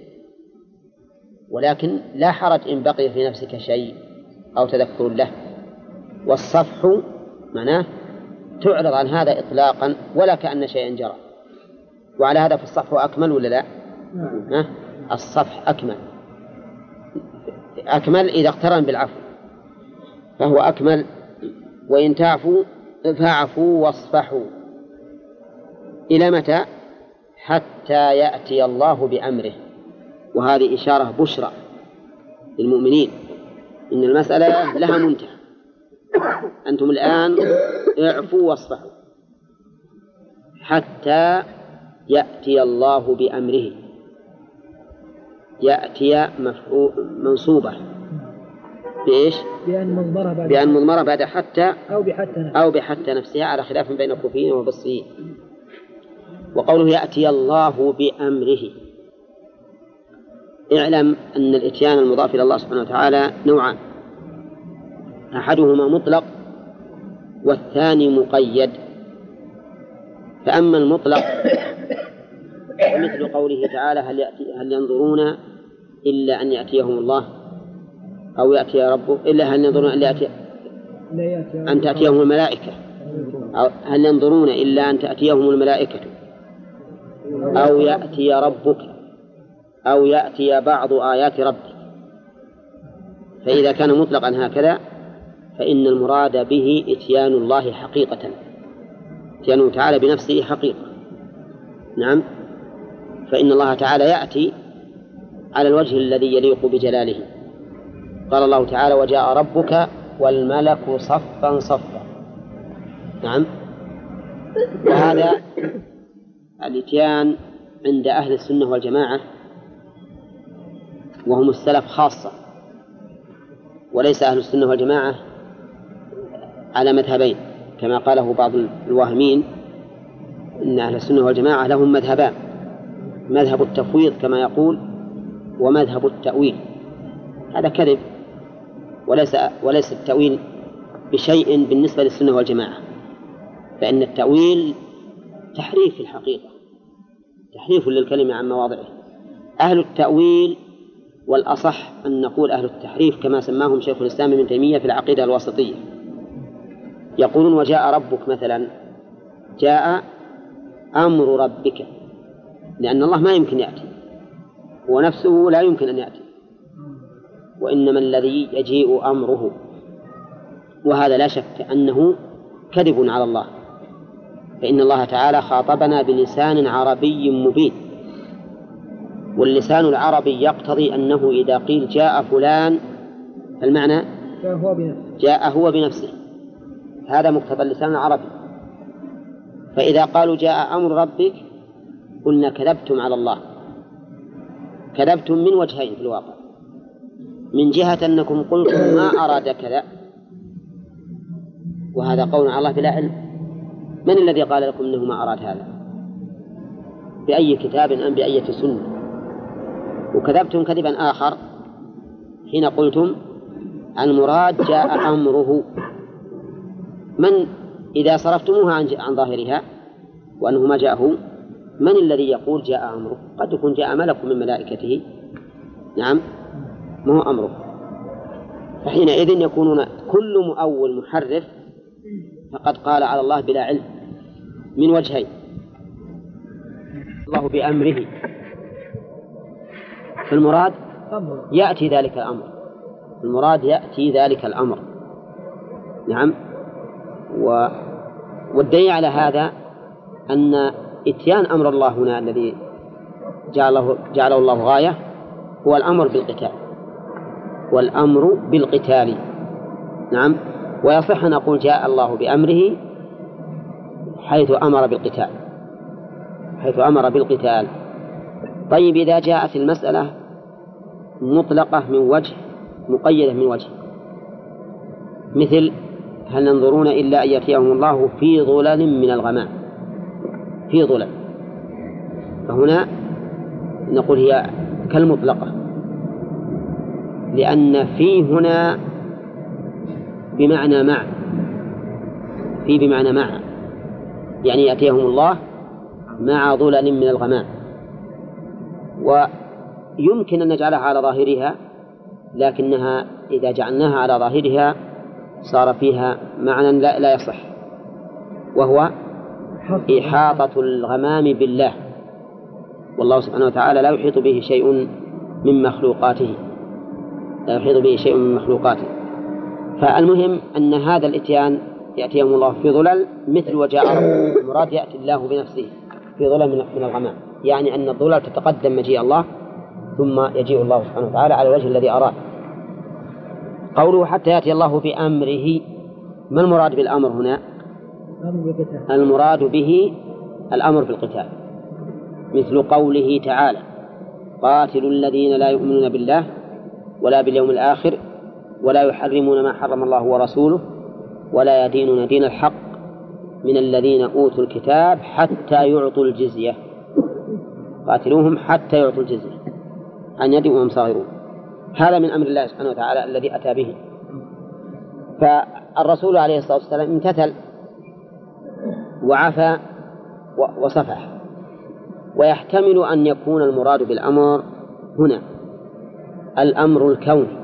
ولكن لا حرج إن بقي في نفسك شيء أو تذكر له. والصفح معناه تعرض عن هذا إطلاقا ولا كأن شيئا جرى. وعلى هذا فالصفح أكمل ولا لا؟ ها؟ الصفح أكمل. أكمل إذا اقترن بالعفو. فهو أكمل. وإن تعفوا فاعفوا واصفحوا. إلى متى؟ حتى يأتي الله بأمره. وهذه إشارة بشرى للمؤمنين. إن المسألة لها منتهى. أنتم الآن اعفوا واصفحوا. حتى يأتي الله بأمره. يأتي مفعول منصوبة. بإيش؟ بأن مضمرة بعد بأن مضمرة بعد حتى أو بحتى نفسه أو بحتى نفسها على خلاف بين الكوفيين والبصريين. وقوله يأتي الله بأمره. اعلم أن الإتيان المضاف إلى الله سبحانه وتعالى نوعان. أحدهما مطلق والثاني مقيد. فأما المطلق مثل قوله تعالى هل, يأتي هل ينظرون إلا أن يأتيهم الله أو يأتي ربه إلا هل ينظرون إلا يأتي لا يأتي أن تأتيهم الملائكة. أو هل ينظرون إلا أن تأتيهم الملائكة. أو يأتي ربك. أو يأتي بعض آيات ربك. فإذا كان مطلقا هكذا فإن المراد به إتيان الله حقيقة. إتيانه تعالى بنفسه حقيقة. نعم. فإن الله تعالى يأتي على الوجه الذي يليق بجلاله. قال الله تعالى وجاء ربك والملك صفا صفا. نعم. وهذا الإتيان عند أهل السنة والجماعة وهم السلف خاصة وليس أهل السنة والجماعة على مذهبين كما قاله بعض الواهمين إن أهل السنة والجماعة لهم مذهبان مذهب التفويض كما يقول ومذهب التأويل. هذا كذب وليس وليس التأويل بشيء بالنسبة للسنة والجماعة فإن التأويل تحريف في الحقيقة تحريف للكلمة عن مواضعه. أهل التأويل والأصح أن نقول أهل التحريف كما سماهم شيخ الإسلام ابن تيمية في العقيدة الواسطية. يقولون وجاء ربك مثلا جاء أمر ربك لأن الله ما يمكن يأتي. هو نفسه لا يمكن أن يأتي. وإنما الذي يجيء أمره. وهذا لا شك أنه كذب على الله. فإن الله تعالى خاطبنا بلسان عربي مبين. واللسان العربي يقتضي أنه إذا قيل جاء فلان المعنى هو بنفسه. جاء هو بنفسه. هذا مقتضى اللسان العربي. فإذا قالوا جاء أمر ربك قلنا كذبتم على الله. كذبتم من وجهين في الواقع. من جهة أنكم قلتم ما أراد كذا وهذا قول على الله بلا علم. من الذي قال لكم أنه ما أراد هذا؟ بأي كتاب أم بأية سنة؟ وكذبتم كذبا آخر حين قلتم المراد جاء أمره. من إذا صرفتموها عن, ظاهرها وأنه ما جاءه من الذي يقول جاء أمره؟ قد يكون جاء ملك من ملائكته. نعم. ما هو أمره؟ فحينئذ يكونون كل مؤول محرف فقد قال على الله بلا علم من وجهين. الله بأمره. فالمراد يأتي ذلك الأمر. المراد يأتي ذلك الأمر. نعم. و والدليل على هذا أن إتيان أمر الله هنا الذي جعله جعله الله غاية هو الأمر بالقتال. والأمر بالقتال. نعم. ويصح أن نقول جاء الله بأمره حيث أمر بالقتال. حيث أمر بالقتال. طيب إذا جاءت المسألة مطلقة من وجه مقيدة من وجه. مثل هل ينظرون إلا أن يأتيهم الله في ظلل من الغمام؟ في ظلل فهنا نقول هي كالمطلقة لأن في هنا بمعنى مع في بمعنى مع يعني يأتيهم الله مع ظلل من الغمام. ويمكن أن نجعلها على ظاهرها لكنها إذا جعلناها على ظاهرها صار فيها معنى لا, لا يصح وهو إحاطة الغمام بالله. والله سبحانه وتعالى لا يحيط به شيء من مخلوقاته. لا يحيط به شيء من مخلوقاته. فالمهم أن هذا الإتيان يأتيهم الله في ظلل مثل وجاء المراد يأتي الله بنفسه في ظلل من الغمام. يعني أن الظلل تتقدم مجيء الله ثم يجيء الله سبحانه وتعالى على الوجه الذي أراد. قوله حتى يأتي الله بأمره ما المراد بالأمر هنا؟ المراد به الأمر بالقتال مثل قوله تعالى قاتلوا الذين لا يؤمنون بالله ولا باليوم الآخر ولا يحرمون ما حرم الله ورسوله ولا يدينون دين الحق من الذين أوتوا الكتاب حتى يعطوا الجزية. قاتلوهم حتى يعطوا الجزية عن يد وهم صاغرون. هذا من أمر الله سبحانه وتعالى الذي أتى به. فالرسول عليه الصلاة والسلام امتثل وعفى وصفح. ويحتمل أن يكون المراد بالأمر هنا. الأمر الكوني.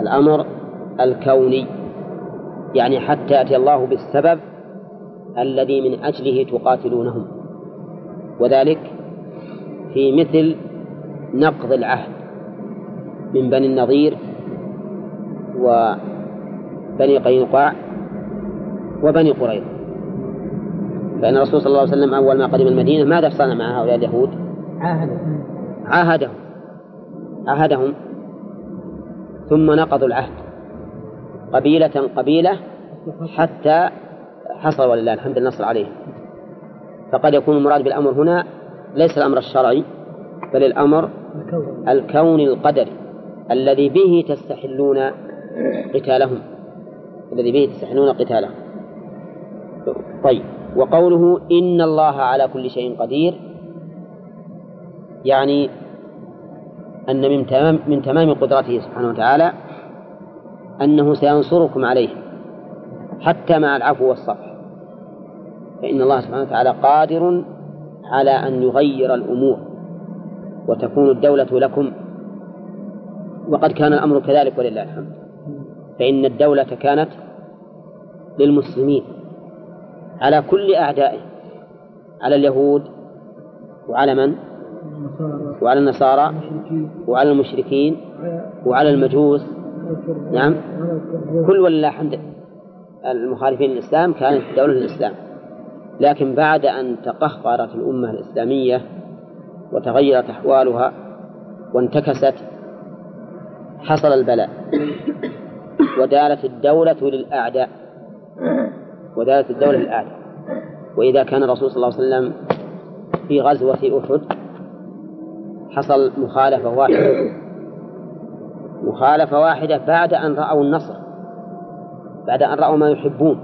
الأمر الكوني. يعني حتى يأتي الله بالسبب الذي من أجله تقاتلونهم. وذلك في مثل نقض العهد من بني النضير وبني قينقاع وبني قريظة. فإن الرسول صلى الله عليه وسلم أول ما قدم المدينة ماذا صنع مع هؤلاء اليهود؟ عاهدهم. عاهدهم. عاهدهم. ثم نقضوا العهد. قبيلة قبيلة حتى حصل ولله الحمد النصر عليهم. فقد يكون المراد بالأمر هنا ليس الأمر الشرعي بل الأمر الكوني القدري الذي به تستحلون قتالهم. الذي به تستحلون قتالهم. طيب. وقوله إن الله على كل شيء قدير يعني أن من تمام من تمام قدرته سبحانه وتعالى أنه سينصركم عليه حتى مع العفو والصفح فإن الله سبحانه وتعالى قادر على أن يغير الأمور وتكون الدولة لكم وقد كان الأمر كذلك ولله الحمد. فإن الدولة كانت للمسلمين. على كل أعدائه على اليهود وعلى من؟ وعلى النصارى وعلى المشركين على- وعلى المجوس. نعم. كل ولله الحمد. المخالفين للإسلام كانت دولة الإسلام. لكن بعد أن تقهقرت الأمة الإسلامية وتغيرت أحوالها وانتكست حصل البلاء. ودارت الدولة للأعداء. ودارت الدولة للأعداء وإذا كان الرسول صلى الله عليه وسلم في غزوة أحد حصل مخالفة واحدة. مخالفة واحدة بعد أن رأوا النصر بعد أن رأوا ما يحبون.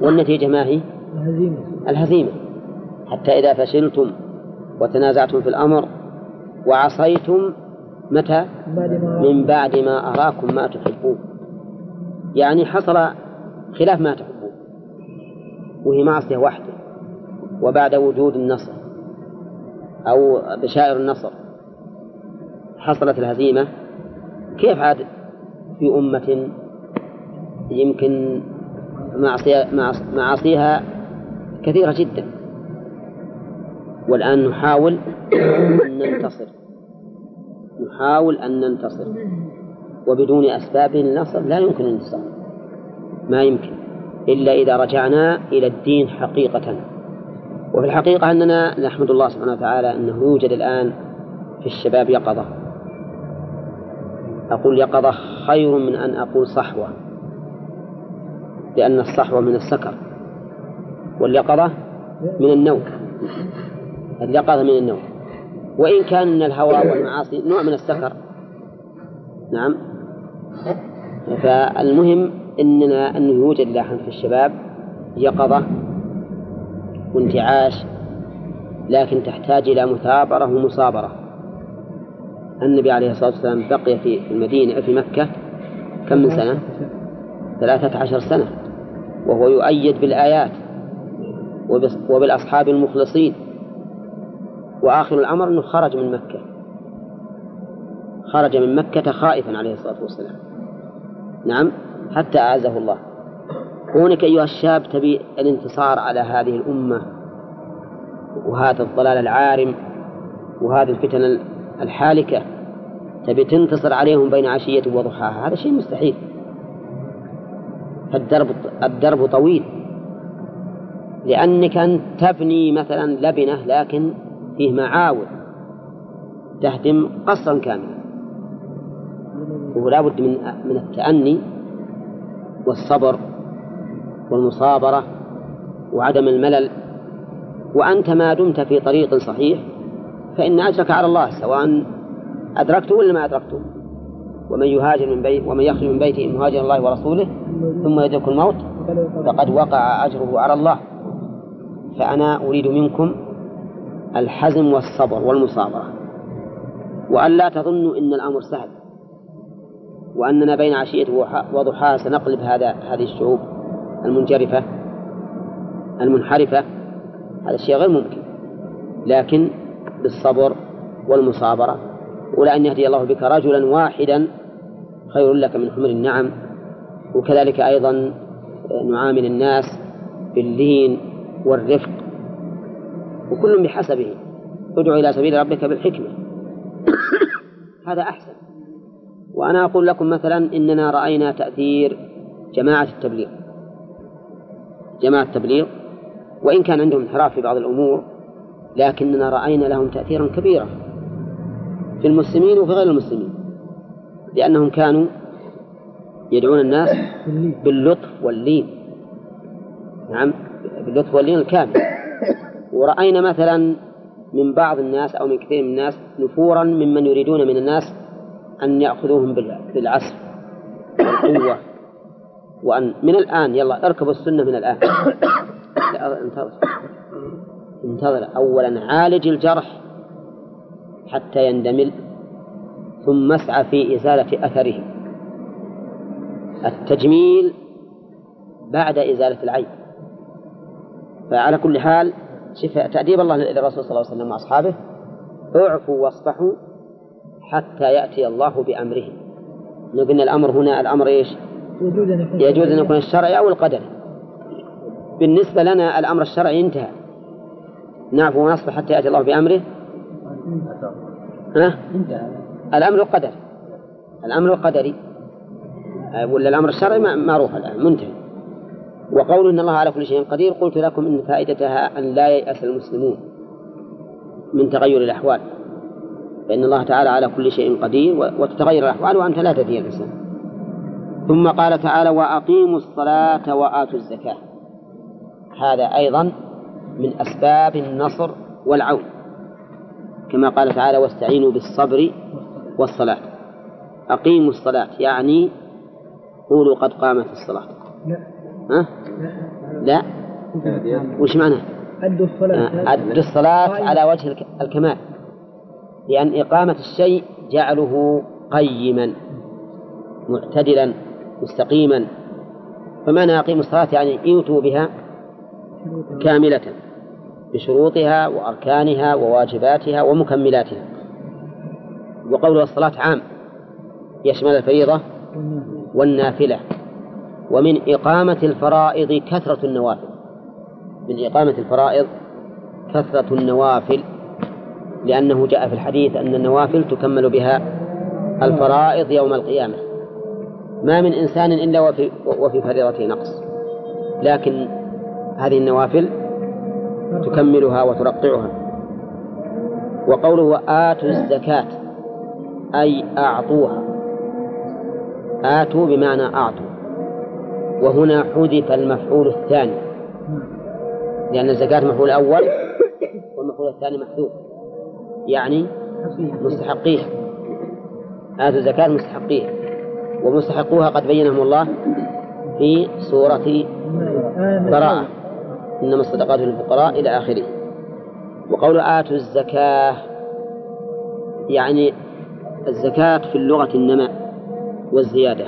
والنتيجة ما هي؟ الهزيمة. الهزيمة. حتى إذا فشلتم وتنازعتم في الأمر وعصيتم متى؟ من بعد ما أراكم ما تحبون. يعني حصل خلاف ما تحبون وهي معصية واحدة وبعد وجود النصر. أو بشائر النصر. حصلت الهزيمة. كيف عاد في أمة يمكن معاصيها كثيرة جدا. والآن نحاول أن ننتصر. نحاول أن ننتصر. وبدون أسباب النصر لا يمكن الانتصار. ما يمكن إلا إذا رجعنا إلى الدين حقيقة. وفي الحقيقة أننا نحمد الله سبحانه وتعالى أنه يوجد الآن في الشباب يقظة. أقول يقظة خير من أن أقول صحوة لأن الصحوة من السكر واليقظة من النوم. اليقظة من النوم. وإن كان الهوى والمعاصي نوع من السكر. نعم. فالمهم أننا أنه يوجد لاحا في الشباب يقظة وانتعاش لكن تحتاج إلى مثابرة ومصابرة. النبي عليه الصلاة والسلام بقي في المدينة في مكة كم من سنة؟ ثلاثة عشر سنة وهو يؤيد بالآيات وبالأصحاب المخلصين. وآخر الأمر أنه خرج من مكة. خرج من مكة خائفا عليه الصلاة والسلام. نعم؟ حتى أعزه الله. كونك أيها الشاب تبي الانتصار على هذه الأمة وهذا الضلال العارم وهذه الفتن الحالكة تبي تنتصر عليهم بين عشية وضحاها. هذا شيء مستحيل. فالدرب الدرب طويل. لأنك أن تبني مثلا لبنة لكن فيه معاول تهدم قصرا كاملا. ولا بد من من التأني والصبر والمصابرة وعدم الملل وأنت ما دمت في طريق صحيح فإن أجرك على الله سواء أدركته ولا ما أدركته. ومن يهاجر من بيت ومن يخرج من بيته مهاجر الله ورسوله ثم يدرك الموت فقد وقع أجره على الله. فأنا أريد منكم الحزم والصبر والمصابرة. وأن لا تظنوا أن الأمر سهل. وأننا بين عشية وضحاها سنقلب هذا هذه الشعوب المنجرفة المنحرفة. هذا الشيء غير ممكن. لكن بالصبر والمصابرة. ولا أن يهدي الله بك رجلا واحدا خير لك من حمر النعم. وكذلك أيضا نعامل الناس باللين والرفق. وكل بحسبه. ادعو إلى سبيل ربك بالحكمة. هذا أحسن. وأنا أقول لكم مثلا إننا رأينا تأثير جماعة التبليغ. جماعة التبليغ وإن كان عندهم انحراف في بعض الأمور لكننا رأينا لهم تأثيرا كبيرا في المسلمين وفي غير المسلمين لأنهم كانوا يدعون الناس باللطف واللين. نعم باللطف واللين الكامل. ورأينا مثلا من بعض الناس أو من كثير من الناس نفورا ممن يريدون من الناس أن يأخذوهم بال- بالعسف والقوة وأن من الآن يلا اركبوا السنة من الآن. انتظر. انتظر. أولا عالج الجرح حتى يندمل ثم اسعى في إزالة أثره التجميل بعد إزالة العيب فعلى كل حال شوف تأديب الله للرسول صلى الله عليه وسلم وأصحابه. اعفوا واصفحوا. حتى يأتي الله بأمره. قلنا الأمر هنا الأمر إيش؟ يجوز أن يكون الشرعي. أو القدري. بالنسبة لنا الأمر الشرعي انتهى. نعفو ونصفح حتى يأتي الله بأمره. ها؟ الأمر القدري. الأمر القدري. آه، ولا الأمر الشرعي ما- معروف الآن منتهي. وقول إن الله على كل شيء قدير قلت لكم إن فائدتها أن لا ييأس المسلمون من تغير الأحوال. فإن الله تعالى على كل شيء قدير وتتغير الأحوال وأنت لا تدري الإنسان ثم قال تعالى وأقيموا الصلاة وآتوا الزكاة. هذا أيضا من أسباب النصر والعون. كما قال تعالى واستعينوا بالصبر والصلاة. أقيموا الصلاة يعني قولوا قد قامت الصلاة. لا. ها؟ لا. وش معناه؟ أدوا الصلاة. أدوا الصلاة على وجه الك- الكمال. لأن إقامة الشيء جعله قيما معتدلا مستقيما. فمعنى أقيموا الصلاة يعني ايتوا بها كاملة بشروطها وأركانها وواجباتها ومكملاتها. وقول الصلاة عام يشمل الفريضة والنافلة. ومن إقامة الفرائض كثرة النوافل. من إقامة الفرائض كثرة النوافل. لأنه جاء في الحديث أن النوافل تكمل بها الفرائض يوم القيامة. ما من إنسان إلا وفي, وفي فريضته نقص. لكن هذه النوافل تكملها وترقعها. وقوله آتوا الزكاة أي أعطوها. آتوا بمعنى أعطوا. وهنا حذف المفعول الثاني. لأن الزكاة مفعول أول والمفعول الثاني محذوف. يعني مستحقيها آتوا الزكاة مستحقيها ومستحقوها قد بينهم الله في سورة براءة. إنما الصدقات للفقراء إلى آخره. وقول آتوا الزكاة يعني الزكاة في اللغة النماء والزيادة.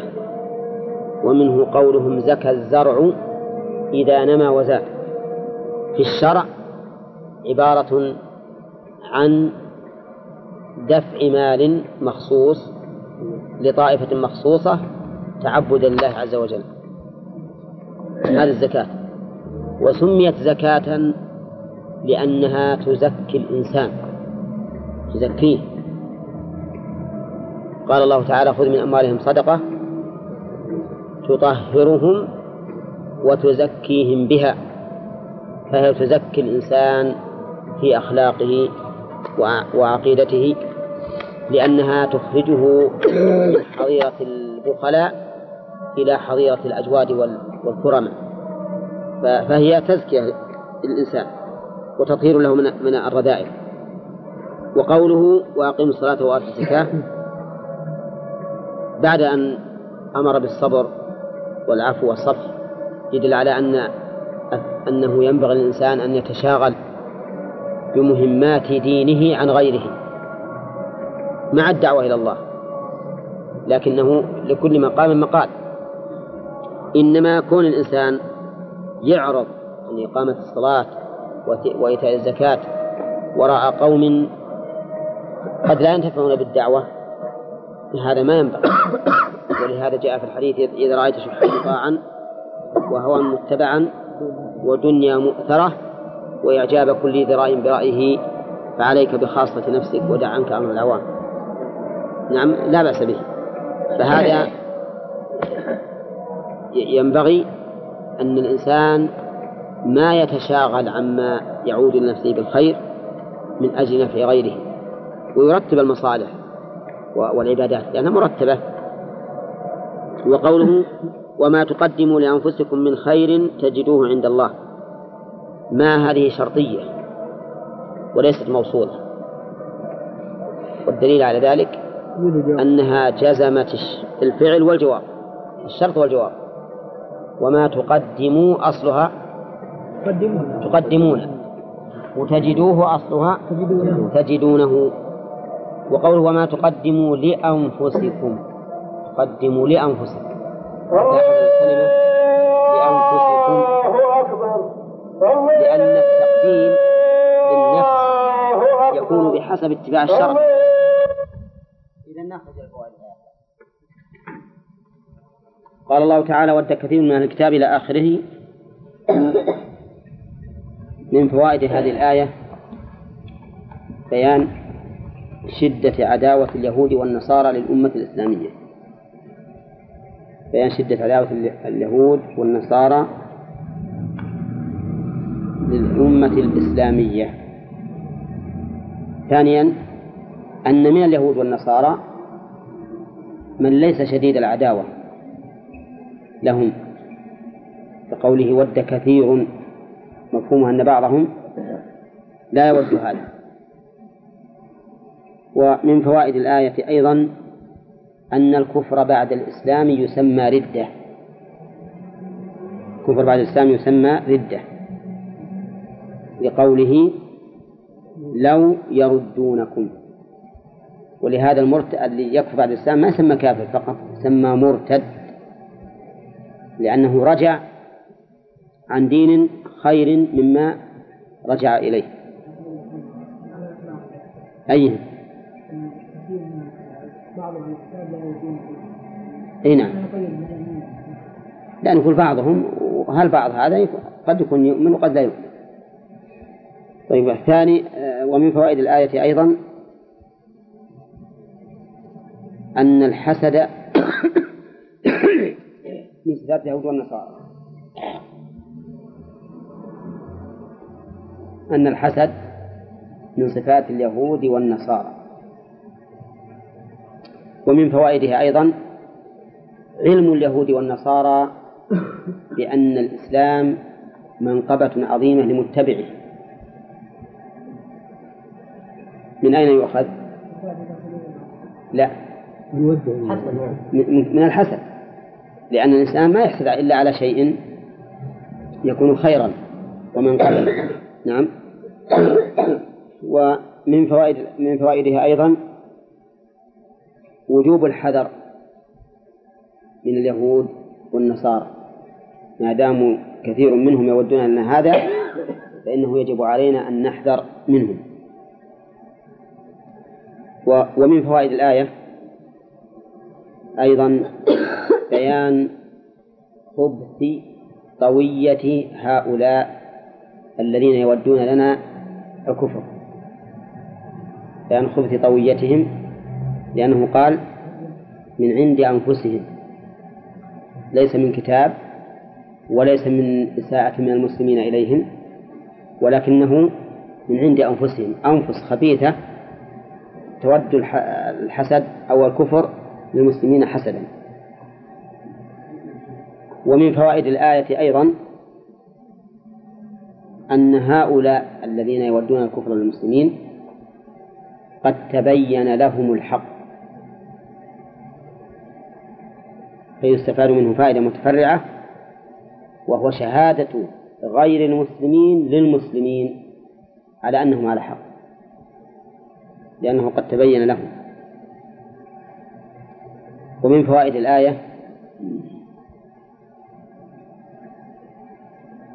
ومنه قولهم زكى الزرع إذا نما وزاد. في الشرع عبارة عن دفع مال مخصوص لطائفة مخصوصة تعبدا لله عز وجل. هذه الزكاة. وسميت زكاة لأنها تزكي الإنسان. تزكيه. قال الله تعالى خذ من أموالهم صدقة تطهرهم وتزكيهم بها. فهي تزكي الإنسان في أخلاقه وعقيدته. لأنها تخرجه من حظيرة البخلاء إلى حظيرة الأجواد والكرماء. فهي تزكية للإنسان وتطهير له من من الرذائل وقوله وأقيموا الصلاة وآتوا الزكاة بعد أن أمر بالصبر والعفو والصفح يدل على أن أنه ينبغي للإنسان أن يتشاغل بمهمات دينه عن غيره. مع الدعوة إلى الله. لكنه لكل مقام مقال. إنما كون الإنسان يعرض عن إقامة الصلاة وإيتاء الزكاة وراء قوم قد لا ينتفعون بالدعوة هذا ما ينبغي. ولهذا جاء في الحديث إذا رأيت شحا مطاعا وهوى متبعا ودنيا مؤثرة وإعجاب كل ذراء برأيه فعليك بخاصة نفسك ودع عنك أمر العوام نعم لا بأس به. فهذا ينبغي أن الإنسان ما يتشاغل عما يعود لنفسه بالخير من أجل نفع غيره ويرتب المصالح والعبادات لأنها مرتبة. وقوله وما تقدموا لأنفسكم من خير تجدوه عند الله. ما هذه شرطية وليست موصولة. والدليل على ذلك أنها جزمت الفعل والجواب الشرط والجواب. وما تقدموا أصلها تقدمون وتجدوه أصلها تجدونه. وقوله وما تقدموا لأنفسكم تقدموا لأنفسكم الكلمة لأنفسكم. لأن التقديم للنفس يكون بحسب اتباع الشرع. ناخذ الفوائد قال الله تعالى ود كثير من الكتاب إلى آخره. من فوائد هذه الآية بيان شدة عداوة اليهود والنصارى للأمة الإسلامية. بيان شدة عداوة اليهود والنصارى للأمة الإسلامية. ثانيا أن من اليهود والنصارى من ليس شديد العداوة لهم بقوله ود كثير مفهومه أن بعضهم لا يود هذا. ومن فوائد الآية أيضا أن الكفر بعد الإسلام يسمى ردة. الكفر بعد الإسلام يسمى ردة. لقوله لو يردونكم ولهذا المرتد اللي يكفر بعد الإسلام ما يسمى كافر فقط يسمى مرتد. لأنه رجع عن دين خير مما رجع إليه. أي؟ أي نعم. لا نقول بعضهم وهل بعض هذا قد يكون يؤمن وقد لا يؤمن. طيب الثاني ومن فوائد الآية أيضا أن الحسد من صفات اليهود والنصارى. أن الحسد من صفات اليهود والنصارى. ومن فوائدها أيضا علم اليهود والنصارى بأن الإسلام منقبة عظيمة لمتبعه. من أين يؤخذ؟ لا. من الحسد. لأن الإنسان ما يحسد إلا على شيء يكون خيرا ومنقبا نعم. ومن فوائد من فوائدها أيضا وجوب الحذر من اليهود والنصارى. ما داموا كثير منهم يودون أن هذا فإنه يجب علينا أن نحذر منهم. ومن فوائد الآية أيضا بيان خبث طوية هؤلاء الذين يودون لنا الكفر. بيان خبث طويتهم لأنه قال من عند أنفسهم. ليس من كتاب وليس من إساءة من المسلمين إليهم ولكنه من عند أنفسهم. أنفس خبيثة تود الحسد أو الكفر للمسلمين حسدا. ومن فوائد الآية أيضا أن هؤلاء الذين يودون الكفر للمسلمين قد تبين لهم الحق. فيستفاد منه فائدة متفرعة وهو شهادة غير المسلمين للمسلمين على أنهم على حق لأنه قد تبين لهم. ومن فوائد الآية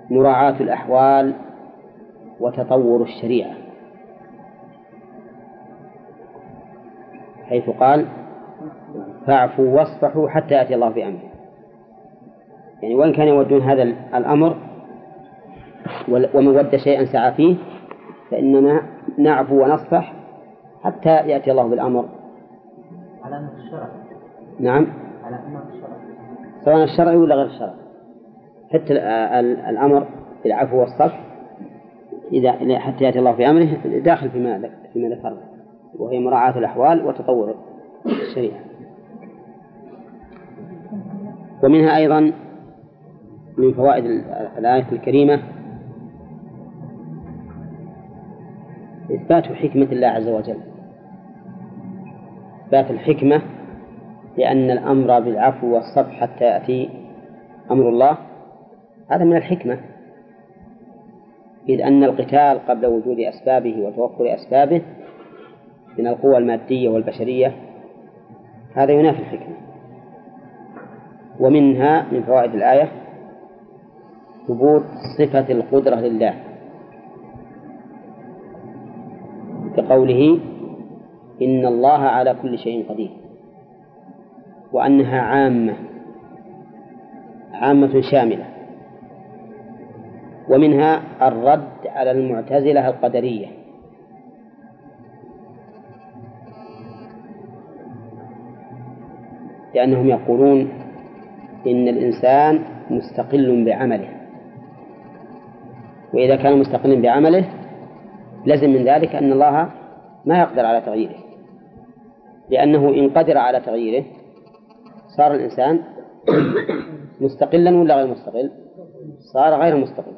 مراعاة الأحوال وتطور الشريعة. حيث قال فاعفوا واصفحوا حتى يأتي الله بأمره يعني وإن كانوا يودون هذا الأمر ومن ود شيئا سعى فيه فإننا نعفو ونصفح حتى يأتي الله بالأمر. على أمر الشرع. نعم. سواء الشرعي ولا غير الشرعي حتى الأمر بالعفو والصفح إذا حتى يأتي الله بأمره داخل فيما فيما ذكرنا وهي مراعاة الأحوال وتطور الشريعة. ومنها أيضا من فوائد الآية الكريمة إثبات حكمة الله عز وجل. إثبات الحكمة لأن الأمر بالعفو والصفح حتى يأتي أمر الله. هذا من الحكمة. إذ أن القتال قبل وجود أسبابه وتوفر أسبابه من القوى المادية والبشرية هذا ينافي الحكمة. ومنها من فوائد الآية ثبوت صفة القدرة لله. كقوله إن الله على كل شيء قدير. وأنها عامة عامة شاملة. ومنها الرد على المعتزلة القدرية. لأنهم يقولون إن الإنسان مستقل بعمله. وإذا كان مستقلا بعمله لزم من ذلك أن الله ما يقدر على تغييره. لأنه إن قدر على تغييره صار الإنسان مستقلا ولا غير مستقل؟ صار غير مستقل.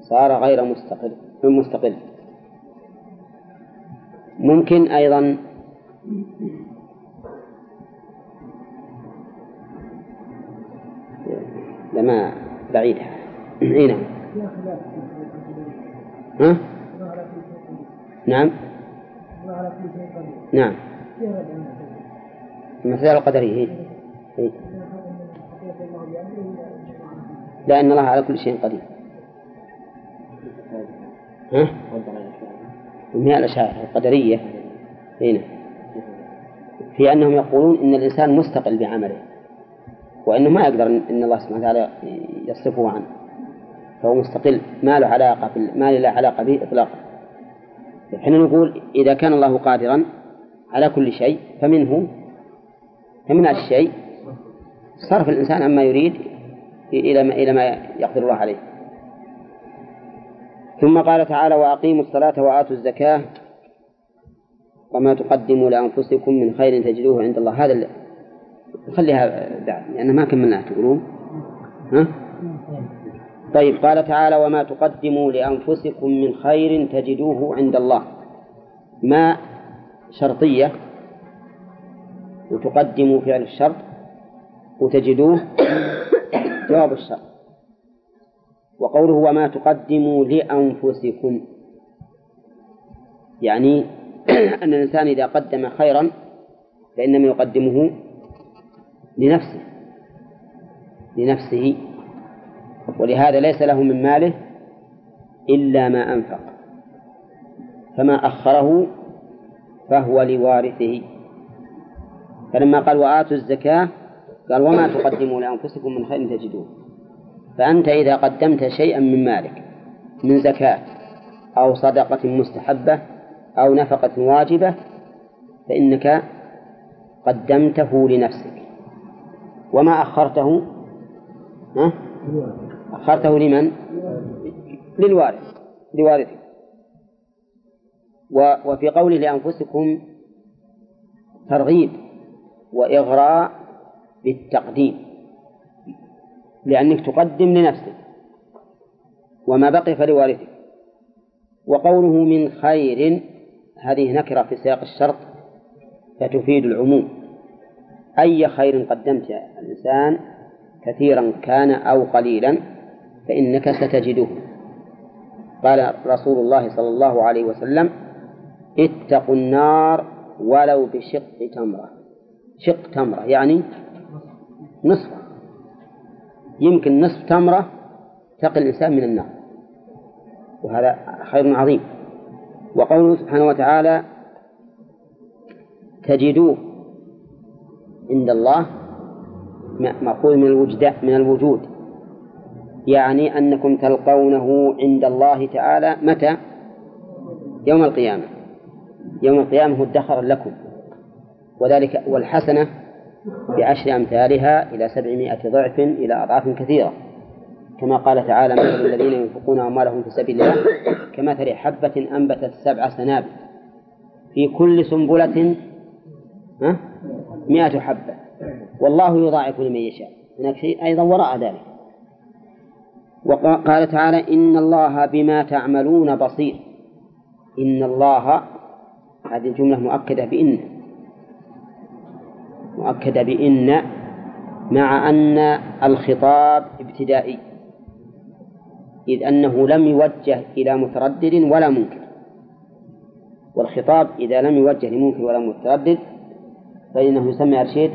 صار غير مستقل. مستقل. ممكن أيضا لما بعيدها اي نعم. ها؟ نعم. نعم. المسألة القدرية هي. هي. لأن الله على كل شيء قدير ها؟ من الأشاعرة القدرية هنا في أنهم يقولون إن الإنسان مستقل بعمله وأنه ما يقدر إن الله سبحانه وتعالى يصرفه عنه فهو مستقل ما له علاقة ما له علاقة به إطلاقا إحنا نقول إذا كان الله قادرا على كل شيء فمنه هذا الشيء؟ صرف الإنسان عما يريد إلى ما إلى ما يقدر الله عليه. ثم قال تعالى وأقيموا الصلاة وآتوا الزكاة وما تقدموا لأنفسكم من خير تجدوه عند الله. هذا خليها بعد لأن ما كملناها تقولون؟ ها؟ طيب قال تعالى وما تقدموا لأنفسكم من خير تجدوه عند الله. ما شرطية وتقدموا فعل الشرط وتجدوه جواب الشرط. وقوله وما تقدموا لأنفسكم. يعني أن الإنسان إذا قدم خيرا فإنما يقدمه لنفسه. لنفسه. ولهذا ليس له من ماله إلا ما أنفق. فما أخره فهو لوارثه. فلما قال وآتوا الزكاة قال وما تقدموا لأنفسكم من خير تجدوه. فأنت إذا قدمت شيئا من مالك من زكاة أو صدقة مستحبة أو نفقة واجبة فإنك قدمته لنفسك. وما أخرته؟ ها؟ أخرته لمن؟ للوارث لوارثك. وفي قوله لأنفسكم ترغيب. وإغراء بالتقديم لأنك تقدم لنفسك وما بقي فلوارثك. وقوله من خير هذه نكرة في سياق الشرط فتفيد العموم. أي خير قدمت يا الإنسان كثيرا كان أو قليلا فإنك ستجده. قال رسول الله صلى الله عليه وسلم اتقوا النار ولو بشق تمرة. شق تمرة يعني نصف. يمكن نصف تمرة تقي الإنسان من النار. وهذا خير عظيم. وقوله سبحانه وتعالى تجدوه عند الله مأخوذ من الوجود من الوجود. يعني أنكم تلقونه عند الله تعالى متى؟ يوم القيامة. يوم القيامة هو ادخر لكم. وذلك والحسنة بعشر أمثالها إلى سبعمائة ضعف إلى أضعاف كثيرة. كما قال تعالى مثل الذين ينفقون أموالهم في سبيل الله كمثل حبة أنبتت سبع سنابل في كل سنبلة مئة حبة. والله يضاعف لمن يشاء. هناك شيء أيضا وراء ذلك. وقال تعالى إن الله بما تعملون بصير. إن الله هذه الجملة مؤكدة بإن. مؤكدة بإن مع أن الخطاب ابتدائي إذ أنه لم يوجه إلى متردد ولا منكر. والخطاب إذا لم يوجه لمنكر ولا متردد فإنه يسمى إرشاد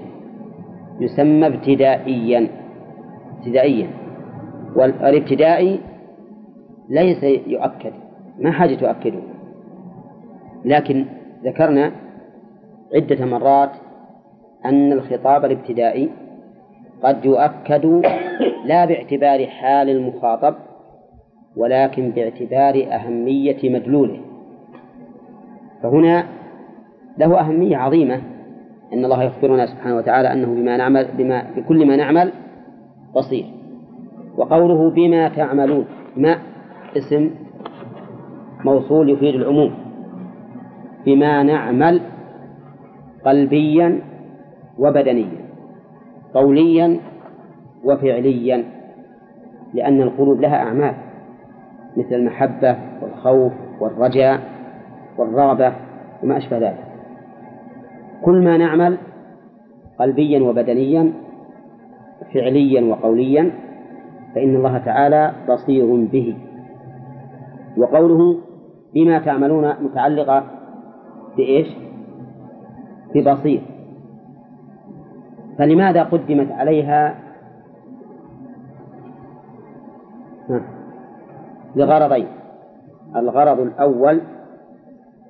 يسمى ابتدائيا ابتدائيا. والابتدائي ليس يؤكد ما حاجة تؤكده. لكن ذكرنا عدة مرات أن الخطاب الابتدائي قد يؤكد لا باعتبار حال المخاطب ولكن باعتبار أهمية مدلوله. فهنا له أهمية عظيمة أن الله يخبرنا سبحانه وتعالى أنه بما نعمل بما بكل ما نعمل بصير. وقوله بما تعملون ما اسم موصول يفيد العموم. بما نعمل قلبيا وبدنيا قوليا وفعليا لأن القلوب لها أعمال مثل المحبة والخوف والرجاء والرغبة وما أشبه ذلك. كل ما نعمل قلبيا وبدنيا فعليا وقوليا فإن الله تعالى بصير به. وقوله بما تعملون متعلقة بإيش؟ ببصير. فلماذا قدمت عليها؟ لغرضين. الغرض الأول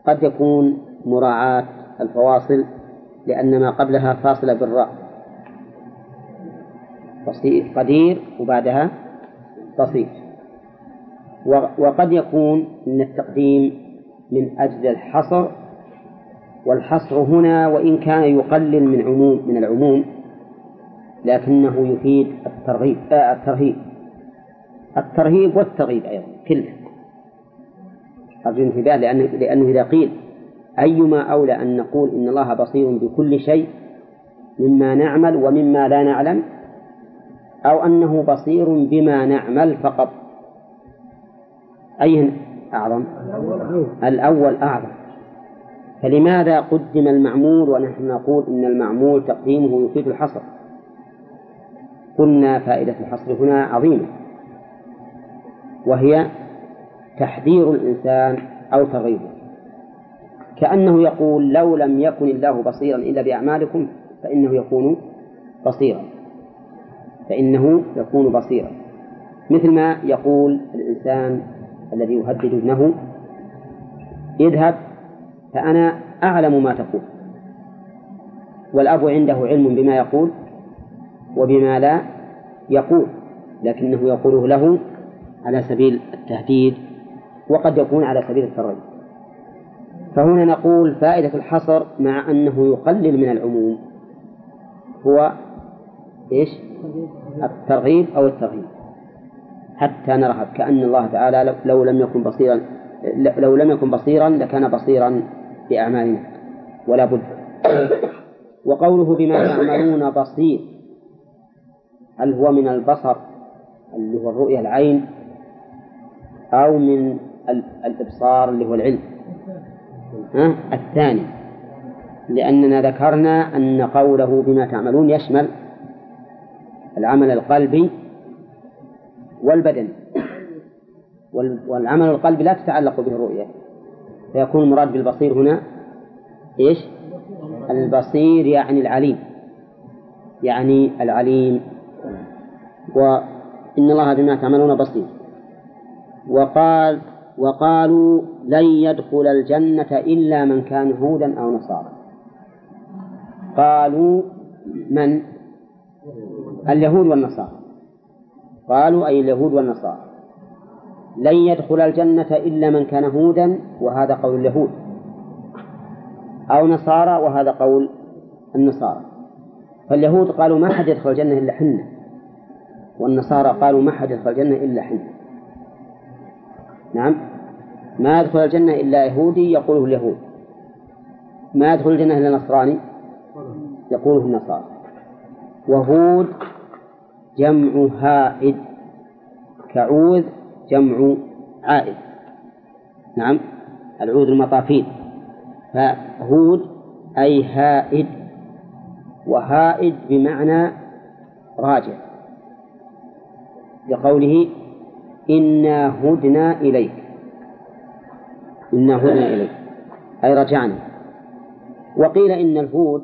قد يكون مراعاة الفواصل لأن ما قبلها فاصلة بالراء. قدير وبعدها بسيط وقد يكون من التقديم من أجل الحصر والحصر هنا وإن كان يقلل من عموم من العموم لكنه يفيد الترغيب آه الترهيب. الترهيب والترغيب أيضا كله. أرجو الانتباه لأنه, لأنه إذا قيل أيما أولى أن نقول إن الله بصير بكل شيء مما نعمل ومما لا نعلم أو أنه بصير بما نعمل فقط. أي أعظم؟ الأول أعظم. فلماذا قدم المعمول ونحن نقول إن المعمول تقديمه يفيد الحصر؟ قلنا فائدة الحصر هنا عظيمة وهي تحذير الإنسان أو تغيبه كأنه يقول لو لم يكن الله بصيرا إلا بأعمالكم فإنه يكون بصيرا فإنه يكون بصيرا. مثل ما يقول الإنسان الذي يهدد ابنه اذهب فأنا أعلم ما تقول والأب عنده علم بما يقول وبما لا يقول لكنه يقوله له على سبيل التهديد وقد يكون على سبيل الترغيب. فهنا نقول فائدة الحصر مع أنه يقلل من العموم. هو إيش؟ الترغيب أو الترغيب حتى نرهب كأن الله تعالى لو لم يكن بصيرا لو لم يكن بصيرا لكان بصيرا بأعمالنا ولا بد. وقوله بما تعملون بصير هل هو من البصر اللي هو الرؤية العين أو من الإبصار اللي هو العلم؟ ها؟ الثاني. لأننا ذكرنا أن قوله بما تعملون يشمل العمل القلبي والبدني والعمل القلبي لا تتعلق به الرؤية. فيكون المراد بالبصير هنا إيش؟ البصير يعني العليم. يعني العليم وإن الله بما تعملون بصير. وقال وقالوا لن يدخل الجنة إلا من كان هودا أو نصارى. قالوا من؟ اليهود والنصارى. قالوا أي اليهود والنصارى. لن يدخل الجنة إلا من كان هودا وهذا قول اليهود. أو نصارى وهذا قول النصارى. فاليهود قالوا ما حد يدخل الجنة إلا حنا. والنصارى قالوا ما حد يدخل الجنة إلا حنا نعم. ما يدخل الجنة إلا يهودي يقوله اليهود. ما يدخل الجنة إلا نصراني يقوله النصارى. وهود جمع هائد. كعوذ جمع عائد. نعم. العود المطافين. فهود أي هائد. وهائد بمعنى راجع. لقوله إنا هدنا إليك. إنا هدنا إليك. أي رجعنا. وقيل إن الهود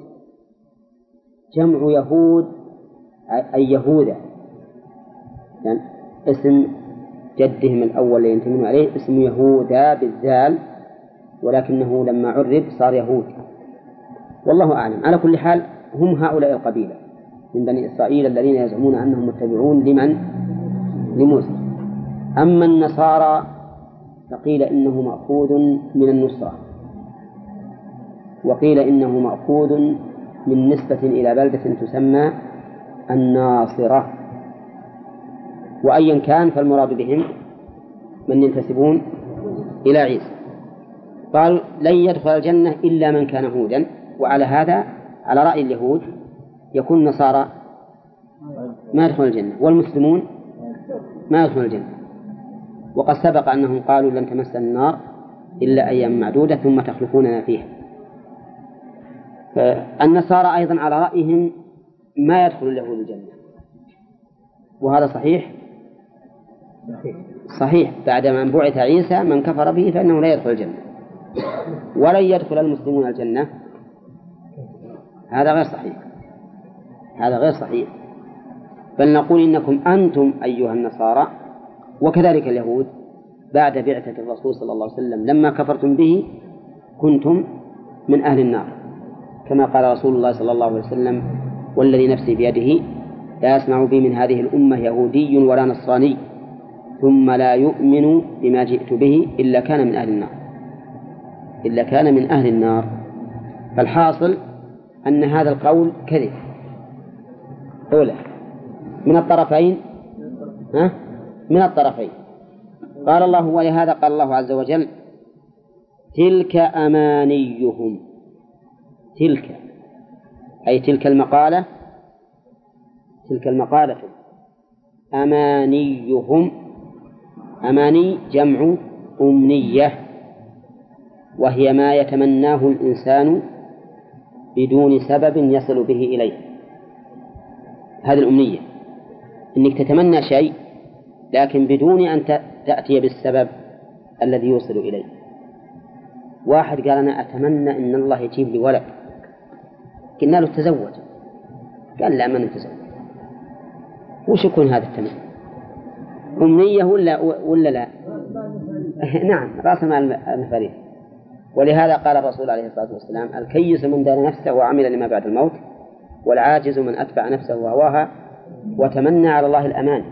جمع يهود أي يهوذا يعني اسم جدهم الأول اللي ينتمون عليه اسمه يهوذا بالذال ولكنه لما عرب صار يهود. والله أعلم. على كل حال هم هؤلاء القبيلة من بني إسرائيل الذين يزعمون أنهم متبعون لمن؟ لموسى. أما النصارى فقيل إنه مأخوذ من النصرة. وقيل إنه مأخوذ من نسبة إلى بلدة تسمى الناصرة. وأيا كان فالمراد بهم من ينتسبون إلى عيسى. قال لن يدخل الجنة إلا من كان هودا. وعلى هذا على رأي اليهود يكون النصارى ما يدخل الجنة. والمسلمون ما يدخل الجنة. وقد سبق أنهم قالوا لن تمس النار إلا أيام معدودة ثم تخلفوننا فيها. النصارى أيضا على رأيهم ما يدخل اليهود الجنة. وهذا صحيح؟ صحيح. بعد من بعث عيسى من كفر به فإنه لا يدخل الجنة. ولن يدخل المسلمون الجنة. هذا غير صحيح. هذا غير صحيح. بل نقول إنكم أنتم أيها النصارى وكذلك اليهود بعد بعثة الرسول صلى الله عليه وسلم لما كفرتم به كنتم من أهل النار. كما قال رسول الله صلى الله عليه وسلم والذي نفسي بيده لا يسمع بي من هذه الأمة يهودي ولا نصراني ثم لا يؤمن بما جئت به إلا كان من أهل النار. إلا كان من أهل النار. فالحاصل أن هذا القول كذب. أولى من الطرفين؟ ها؟ من الطرفين. قال الله ولهذا قال الله عز وجل تلك أمانيهم. تلك. أي تلك المقالة. تلك المقالة. أمانيهم. أماني جمع أمنية. وهي ما يتمناه الإنسان بدون سبب يصل به إليه. هذه الأمنية. أنك تتمنى شيء لكن بدون أن تأتي بالسبب الذي يوصل إليه. واحد قال أنا أتمنى أن الله يجيب لي ولد. قلنا له تزوج. قال لا ما نتزوج. وش يكون هذا التمني؟ أمنية ولا ولا لا؟ نعم رأس مال المفاريد ولهذا قال الرسول عليه الصلاة والسلام الكيس من دان نفسه وعمل لما بعد الموت والعاجز من أتبع نفسه وهواها. وتمنى على الله الأمان.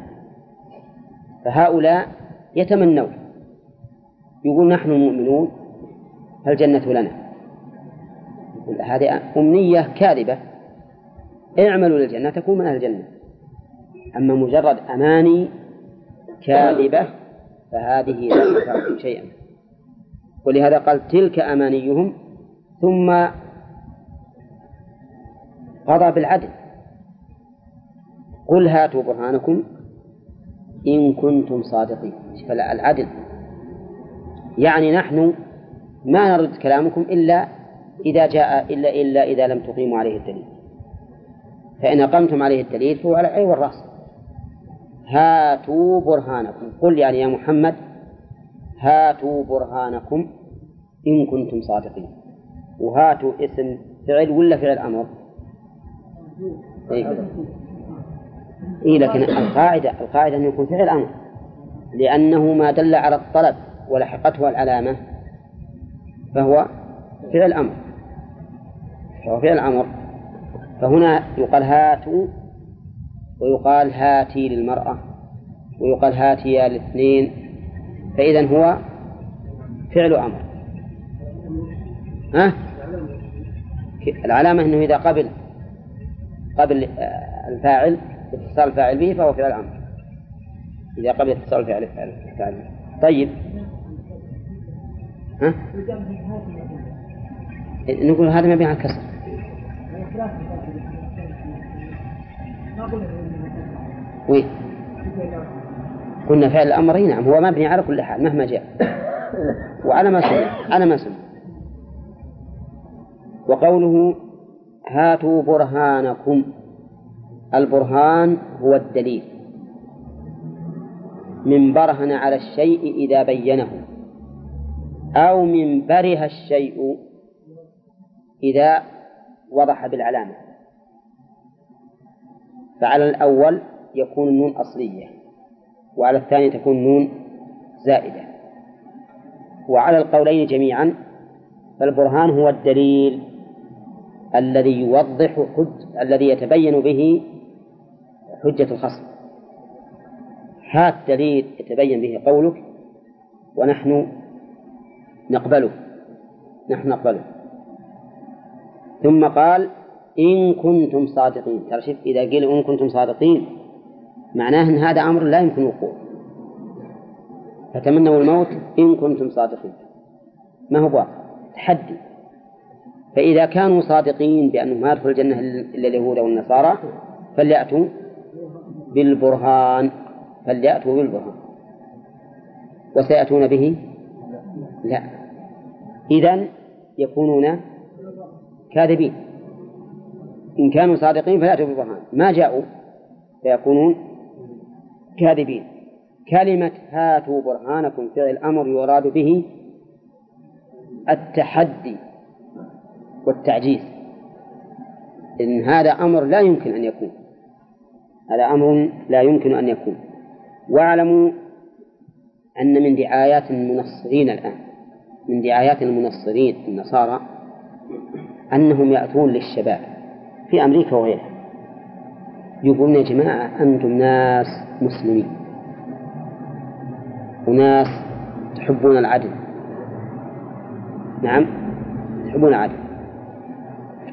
فهؤلاء يتمنون. يقول نحن المؤمنون فالجنة لنا؟ هذه أمنية كاذبة. اعملوا للجنة تكون من أهل الجنة. أما مجرد أماني كاذبة فهذه لا تنفعكم شيئا. ولهذا قال تلك أمانيهم ثم قضى بالعدل. قل هاتوا برهانكم إن كنتم صادقين. فالعدل يعني نحن ما نرد كلامكم إلا إذا جاء إلا إلا إذا لم تقيموا عليه الدليل. فإن أقمتم عليه الدليل فهو على العين والرأس. هاتوا برهانكم. قل يعني يا محمد هاتوا برهانكم إن كنتم صادقين. وهاتوا اسم فعل ولا فعل أمر؟ إيه, لكن القاعدة القاعدة أن يكون فعل أمر. لأنه ما دل على الطلب ولحقته العلامة فهو فعل أمر. فهو فعل أمر. فهنا يقال هاتوا ويقال هاتي للمرأة ويقال هاتيا الاثنين فإذا هو فعل أمر. ها؟ العلامة أنه إذا قبل قبل الفاعل اتصال الفاعل به فهو فعل أمر إذا قبل اتصال الفاعل الفاعل طيب. ها؟ نقول هذا ما بيعها كسر. وين؟ قلنا فعل الأمر نعم هو مبني على كل حال مهما جاء. وعلى ما سمع على ما سمع. وقوله هاتوا برهانكم. البرهان هو الدليل. من برهن على الشيء إذا بينه أو من بره الشيء إذا وضح بالعلامة. فعلى الأول يكون النون أصلية وعلى الثاني تكون نون زائدة. وعلى القولين جميعا فالبرهان هو الدليل الذي يوضح حج الذي يتبين به حجة الخصم. هات دليل يتبين به قولك ونحن نقبله. نحن نقبله. ثم قال إن كنتم صادقين. ترى شوف إذا قيل إن كنتم صادقين معناه أن هذا أمر لا يمكن وقوعه. فتمنوا الموت إن كنتم صادقين. ما هو واقع؟ تحدي. فإذا كانوا صادقين بأنه ما يدخل الجنة إلا اليهود والنصارى فليأتوا بالبرهان فليأتوا بالبرهان. وسيأتون به؟ لا. إذا يكونون كاذبين. إن كانوا صادقين فيأتوا بالبرهان. ما جاءوا فيكونون كاذبين. كلمة هاتوا برهانكم فعل الأمر يراد به التحدي والتعجيز. إن هذا أمر لا يمكن أن يكون. هذا أمر لا يمكن أن يكون. واعلموا أن من دعايات المنصرين الآن من دعايات المنصرين النصارى أنهم يأتون للشباب في أمريكا وغيرها. يقولون يا جماعة أنتم ناس مسلمين. وناس تحبون العدل. نعم تحبون العدل.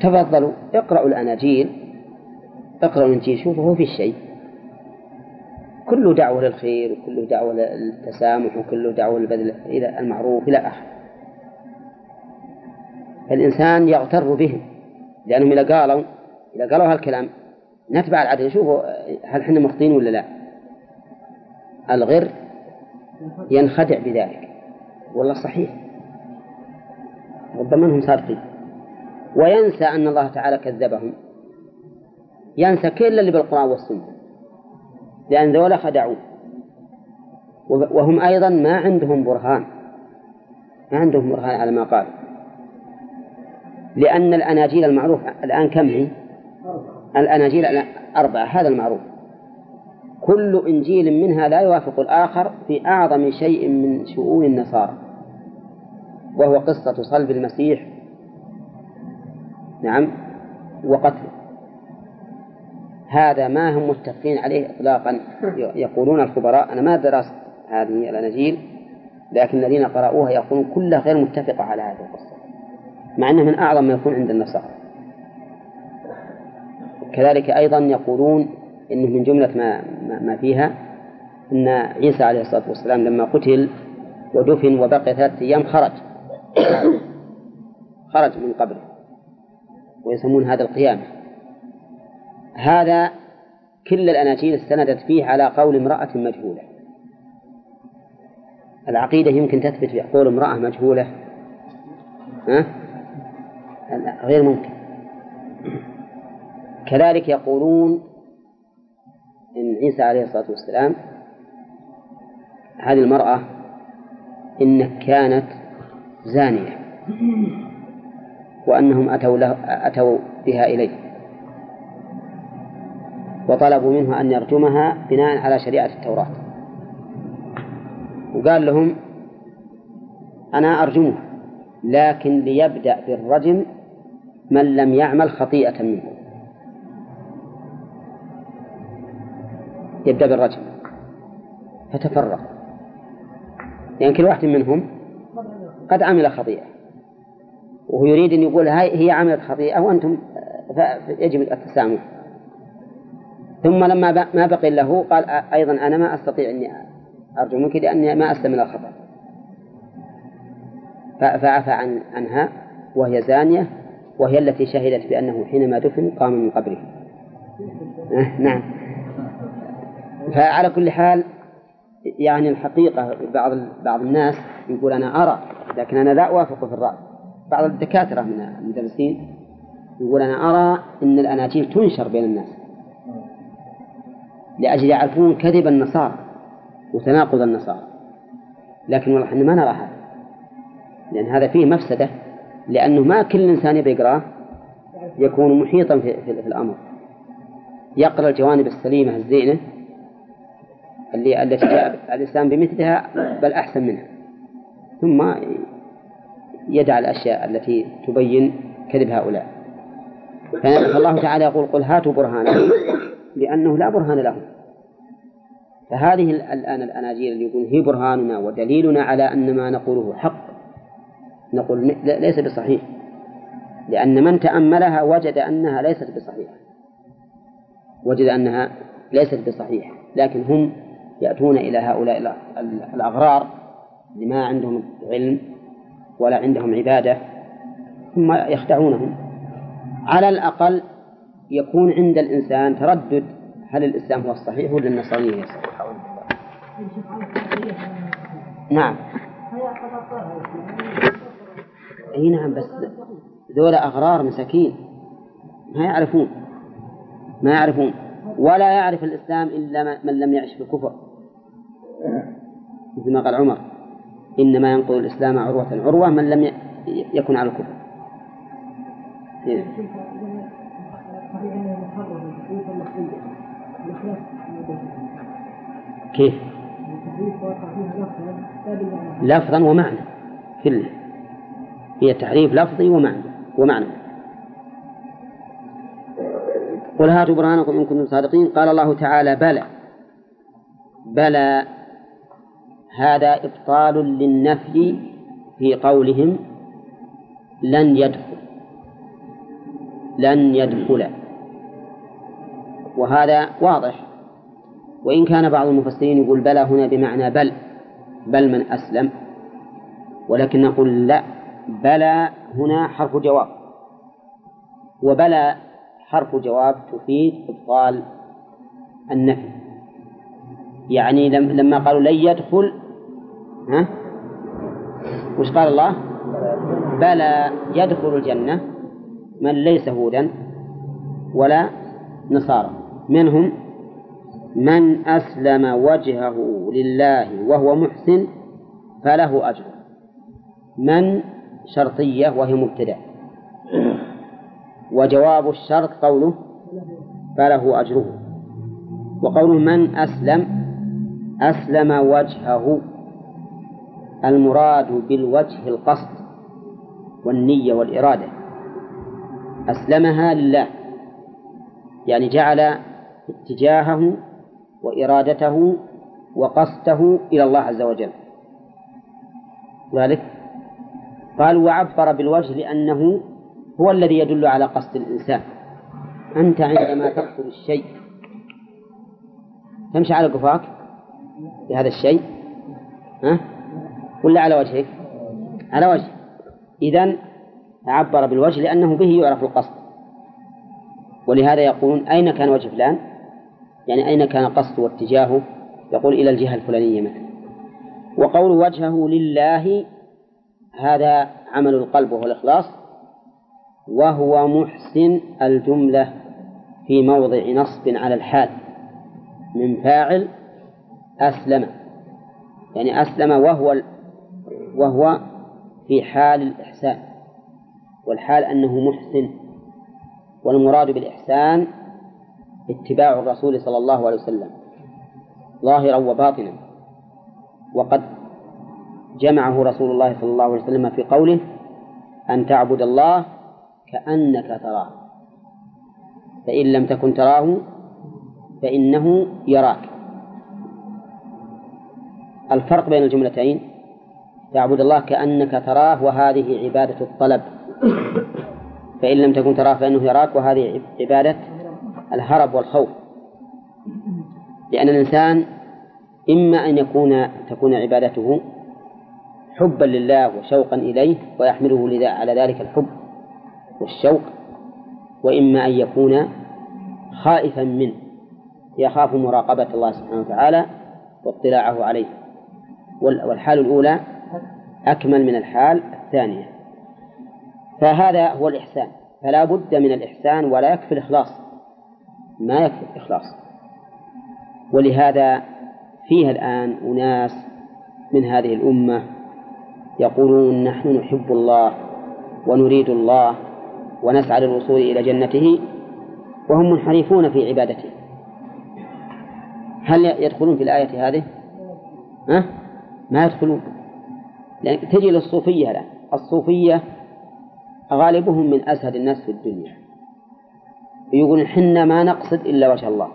تفضلوا اقرأوا الأناجيل. اقرأوا الإنجيل شوفوا في شيء كله دعوة للخير وكله دعوة للتسامح وكله دعوة للبذل إلى المعروف إلى آخره فالإنسان يغتر بهم لأنهم إذا قالوا إذا قالوا هالكلام نتبع العدل. شوفوا هل إحنا مخطئين ولا لا؟ الغر ينخدع بذلك. والله صحيح. ربما إنهم صادقين. وينسى أن الله تعالى كذبهم. ينسى كل اللي بالقرآن والسنة. لأن ذولا خدعوه. وهم أيضا ما عندهم برهان. ما عندهم برهان على ما قال. لأن الأناجيل المعروف الآن كم هي؟ الأناجيل أربعة هذا المعروف. كل إنجيل منها لا يوافق الآخر في أعظم شيء من شؤون النصارى. وهو قصة صلب المسيح. نعم. وقتله. هذا ما هم متفقين عليه إطلاقا يقولون الخبراء أنا ما درست هذه الأناجيل لكن الذين قرأوها يقولون كلها غير متفقة على هذه القصة مع أنه من أعظم ما يكون عند النصارى. كذلك أيضا يقولون إنه من جملة ما ما فيها أن عيسى عليه الصلاة والسلام لما قتل ودفن وبقي ثلاثة أيام خرج. خرج من قبره. ويسمون هذا القيامة. هذا كل الأناجيل استندت فيه على قول امرأة مجهولة. العقيدة يمكن تثبت بقول امرأة مجهولة. ها؟ غير ممكن. كذلك يقولون إن عيسى عليه الصلاة والسلام هذه المرأة إن كانت زانية وأنهم أتوا, له أتوا بها إليه. وطلبوا منه أن يرجمها بناء على شريعة التوراة. وقال لهم أنا أرجمها لكن ليبدأ بالرجم من لم يعمل خطيئة منه. يبدأ بالرجم. فتفرق. يعني كل واحد منهم قد عمل خطيئة. وهو يريد أن يقول هاي هي عملت خطيئة وأنتم يجب التسامح. ثم لما ما بقي له قال أيضا أنا ما أستطيع أني أرجمك لأني ما أسلم من الخطأ فعفى عن عنها وهي زانية وهي التي شهدت بأنه حينما دفن قام من قبره. نعم. فعلى كل حال يعني الحقيقة بعض بعض الناس يقول أنا أرى لكن أنا لا أوافق في الرأي. بعض الدكاترة من المدرسين يقول أنا أرى أن الأناجيل تنشر بين الناس. لأجل يعرفون كذب النصارى وتناقض النصارى. لكن والله إحنا ما نرى هذا لأن هذا فيه مفسدة لأنه ما كل إنسان يبي يقرأه يكون محيطا في, في, في الأمر. يقرأ الجوانب السليمة الزينة اللي التي جاء الإسلام بمثلها بل أحسن منها. ثم يدع الأشياء التي تبين كذب هؤلاء. فالله تعالى يقول قل هاتوا برهانكم. لأنه لا برهان لهم فهذه الآن الأناجيل اللي يقول هي برهاننا ودليلنا على أن ما نقوله حق. نقول ليس بصحيح. لأن من تأملها وجد أنها ليست بصحيحة. وجد أنها ليست بصحيحة. لكن هم يأتون إلى هؤلاء الأغرار اللي ما عندهم علم ولا عندهم عبادة ثم يخدعونهم. على الأقل يكون عند الإنسان تردد هل الإسلام هو الصحيح ولا النصرانية هي الصحيحة؟ نعم. إي نعم بس ذولا أغرار مساكين. ما يعرفون. ما يعرفون. ولا يعرف الإسلام إلا من لم يعش في الكفر مثل ما قال عمر. إنما ينقض الإسلام عروة عروة من لم يكن على الكفر. كيف؟ لفظا ومعنى. كله هي تحريف لفظي ومعنى ومعنى. قل هاتوا برهانكم إن كنتم صادقين. قال الله تعالى بلى. بلى هذا إبطال للنفي في قولهم لن يدخل لن يدخل. وهذا واضح. وإن كان بعض المفسرين يقول بلى هنا بمعنى بل بل من أسلم. ولكن نقول لا بلى هنا حرف جواب. وبلى حرف جواب تفيد إبطال النفي. يعني لما قالوا لن يدخل ها؟ وش قال الله؟ بلى يدخل الجنة من ليس هودا ولا نصارى. منهم من أسلم وجهه لله وهو محسن فله أجر. من شرطية وهي مبتدأ. وجواب الشرط قوله فله أجره. وقوله من أسلم أسلم وجهه. المراد بالوجه القصد والنية والإرادة. أسلمها لله يعني جعل اتجاهه وإرادته وقصده إلى الله عز وجل. ذلك قال وعبر بالوجه لأنه هو الذي يدل على قصد الإنسان. أنت عندما تقصد الشيء تمشي على قفاك بهذا الشيء ها؟ ولا على وجهك؟ على وجه. إذن عبر بالوجه لأنه به يعرف القصد. ولهذا يقولون أين كان وجه فلان؟ يعني أين كان قصده واتجاهه؟ يقول إلى الجهة الفلانية مثلا. وقول وجهه لله هذا عمل القلب وهو الإخلاص. وهو محسن الجملة في موضع نصب على الحال. من فاعل أسلم. يعني أسلم وهو وهو في حال الإحسان. والحال أنه محسن. والمراد بالإحسان اتباع الرسول صلى الله عليه وسلم ظاهرا وباطنا. وقد جمعه رسول الله صلى الله عليه وسلم في قوله أن تعبد الله كأنك تراه فإن لم تكن تراه فإنه يراك. الفرق بين الجملتين تعبد الله كأنك تراه وهذه عبادة الطلب. فإن لم تكن تراه فإنه يراك وهذه عبادة الهرب والخوف. لأن الإنسان إما أن يكون تكون عبادته حبا لله وشوقا إليه ويحمله على ذلك الحب والشوق وإما أن يكون خائفا منه يخاف مراقبة الله سبحانه وتعالى واطلاعه عليه. والحال الأولى أكمل من الحال الثانية. فهذا هو الإحسان. فلا بد من الإحسان ولا يكفي الإخلاص. ما يكفي الإخلاص. ولهذا فيها الآن أناس من هذه الأمة يقولون نحن نحب الله ونريد الله ونسعى للوصول إلى جنته وهم منحرفون في عبادته. هل يدخلون في الآية هذه؟ ها؟ ما يدخلون. لأن تجي للصوفية الآن الصوفية غالبهم من أزهد الناس في الدنيا. يقولون حنا ما نقصد إلا وجه الله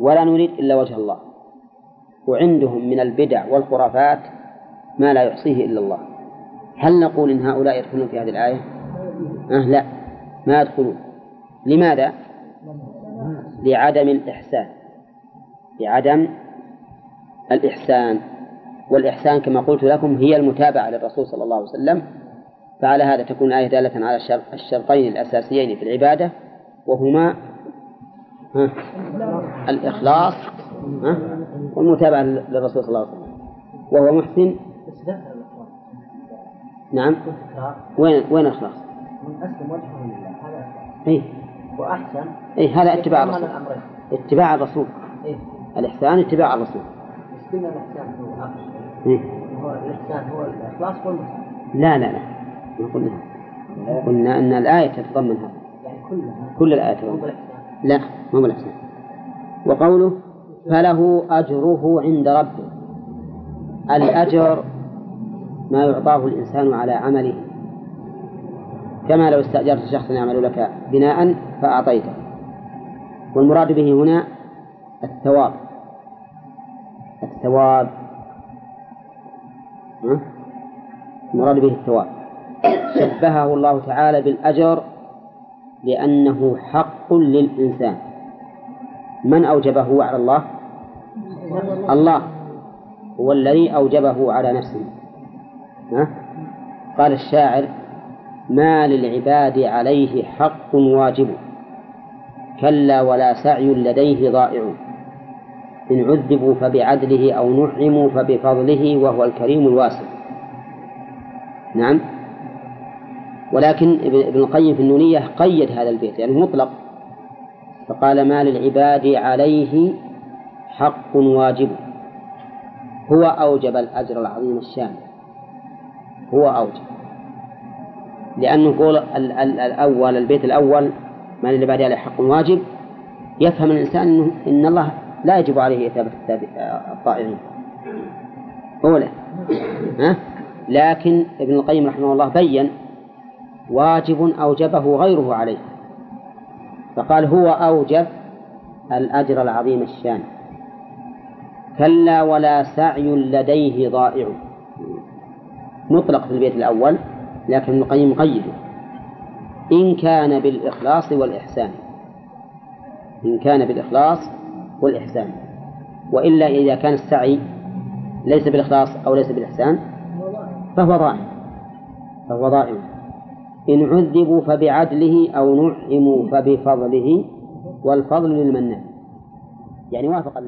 ولا نريد إلا وجه الله. وعندهم من البدع والخرافات ما لا يحصيه إلا الله. هل نقول إن هؤلاء يدخلون في هذه الآية؟ أه لا ما يدخلون. لماذا؟ لعدم الإحسان. لعدم الإحسان. والإحسان كما قلت لكم هي المتابعة للرسول صلى الله عليه وسلم فعلى هذا تكون الآية دالة على الشرطين الأساسيين في العبادة وهما الإخلاص ها والمتابعة للرسول صلى الله عليه وسلم. وهو محسن. نعم. وين وين الإخلاص؟ من أسلم وجهه لله هذا أي وأحسن. أي هذا اتباع يتضمن الرسول. اتباع الرسول. إيه. الإحسان اتباع الرسول. بس قلنا الإحسان هو إيه؟ هو الإحسان هو الإخلاص والمحسن. لا لا لا. ما قلنا. قلنا أن الآية تتضمن هذا. كل بالإحسان. لا مو بالإحسان. وقوله فله أجره عند ربه. الأجر ما يعطاه الإنسان على عمله. كما لو استأجرت شخصا يعمل لك بناء فأعطيته. والمراد به هنا الثواب. الثواب؟ المراد به الثواب. شبهه الله تعالى بالأجر لأنه حق للإنسان. من أوجبه على الله؟ الله. هو الذي أوجبه على نفسه. ها؟ قال الشاعر ما للعباد عليه حق واجب كلا ولا سعي لديه ضائع. إن عذبوا فبعدله أو نعموا فبفضله وهو الكريم الواسع. نعم. ولكن ابن القيم في النونية قيد هذا البيت يعني مطلق. فقال ما للعباد عليه حق واجب. هو أوجب الأجر العظيم الشامل هو أوجب. لأنه ال- الأول البيت الأول ما للعباد عليه حق واجب. يفهم الإنسان أنه إن الله لا يجب عليه إثابة الطائعين. أولا ها؟ لكن ابن القيم رحمه الله بين واجب أوجبه غيره عليه. فقال هو أوجب الأجر العظيم الشان. كلا ولا سعي لديه ضائع. مطلق في البيت الأول لكن ابن القيم قيده. إن كان بالإخلاص والإحسان. إن كان بالإخلاص والإحسان. وإلا إذا كان السعي ليس بالإخلاص أو ليس بالإحسان فهو ضائع. فهو ضائع. إن عذبوا فبعدله أو نعموا فبفضله والفضل للمنان. يعني وافق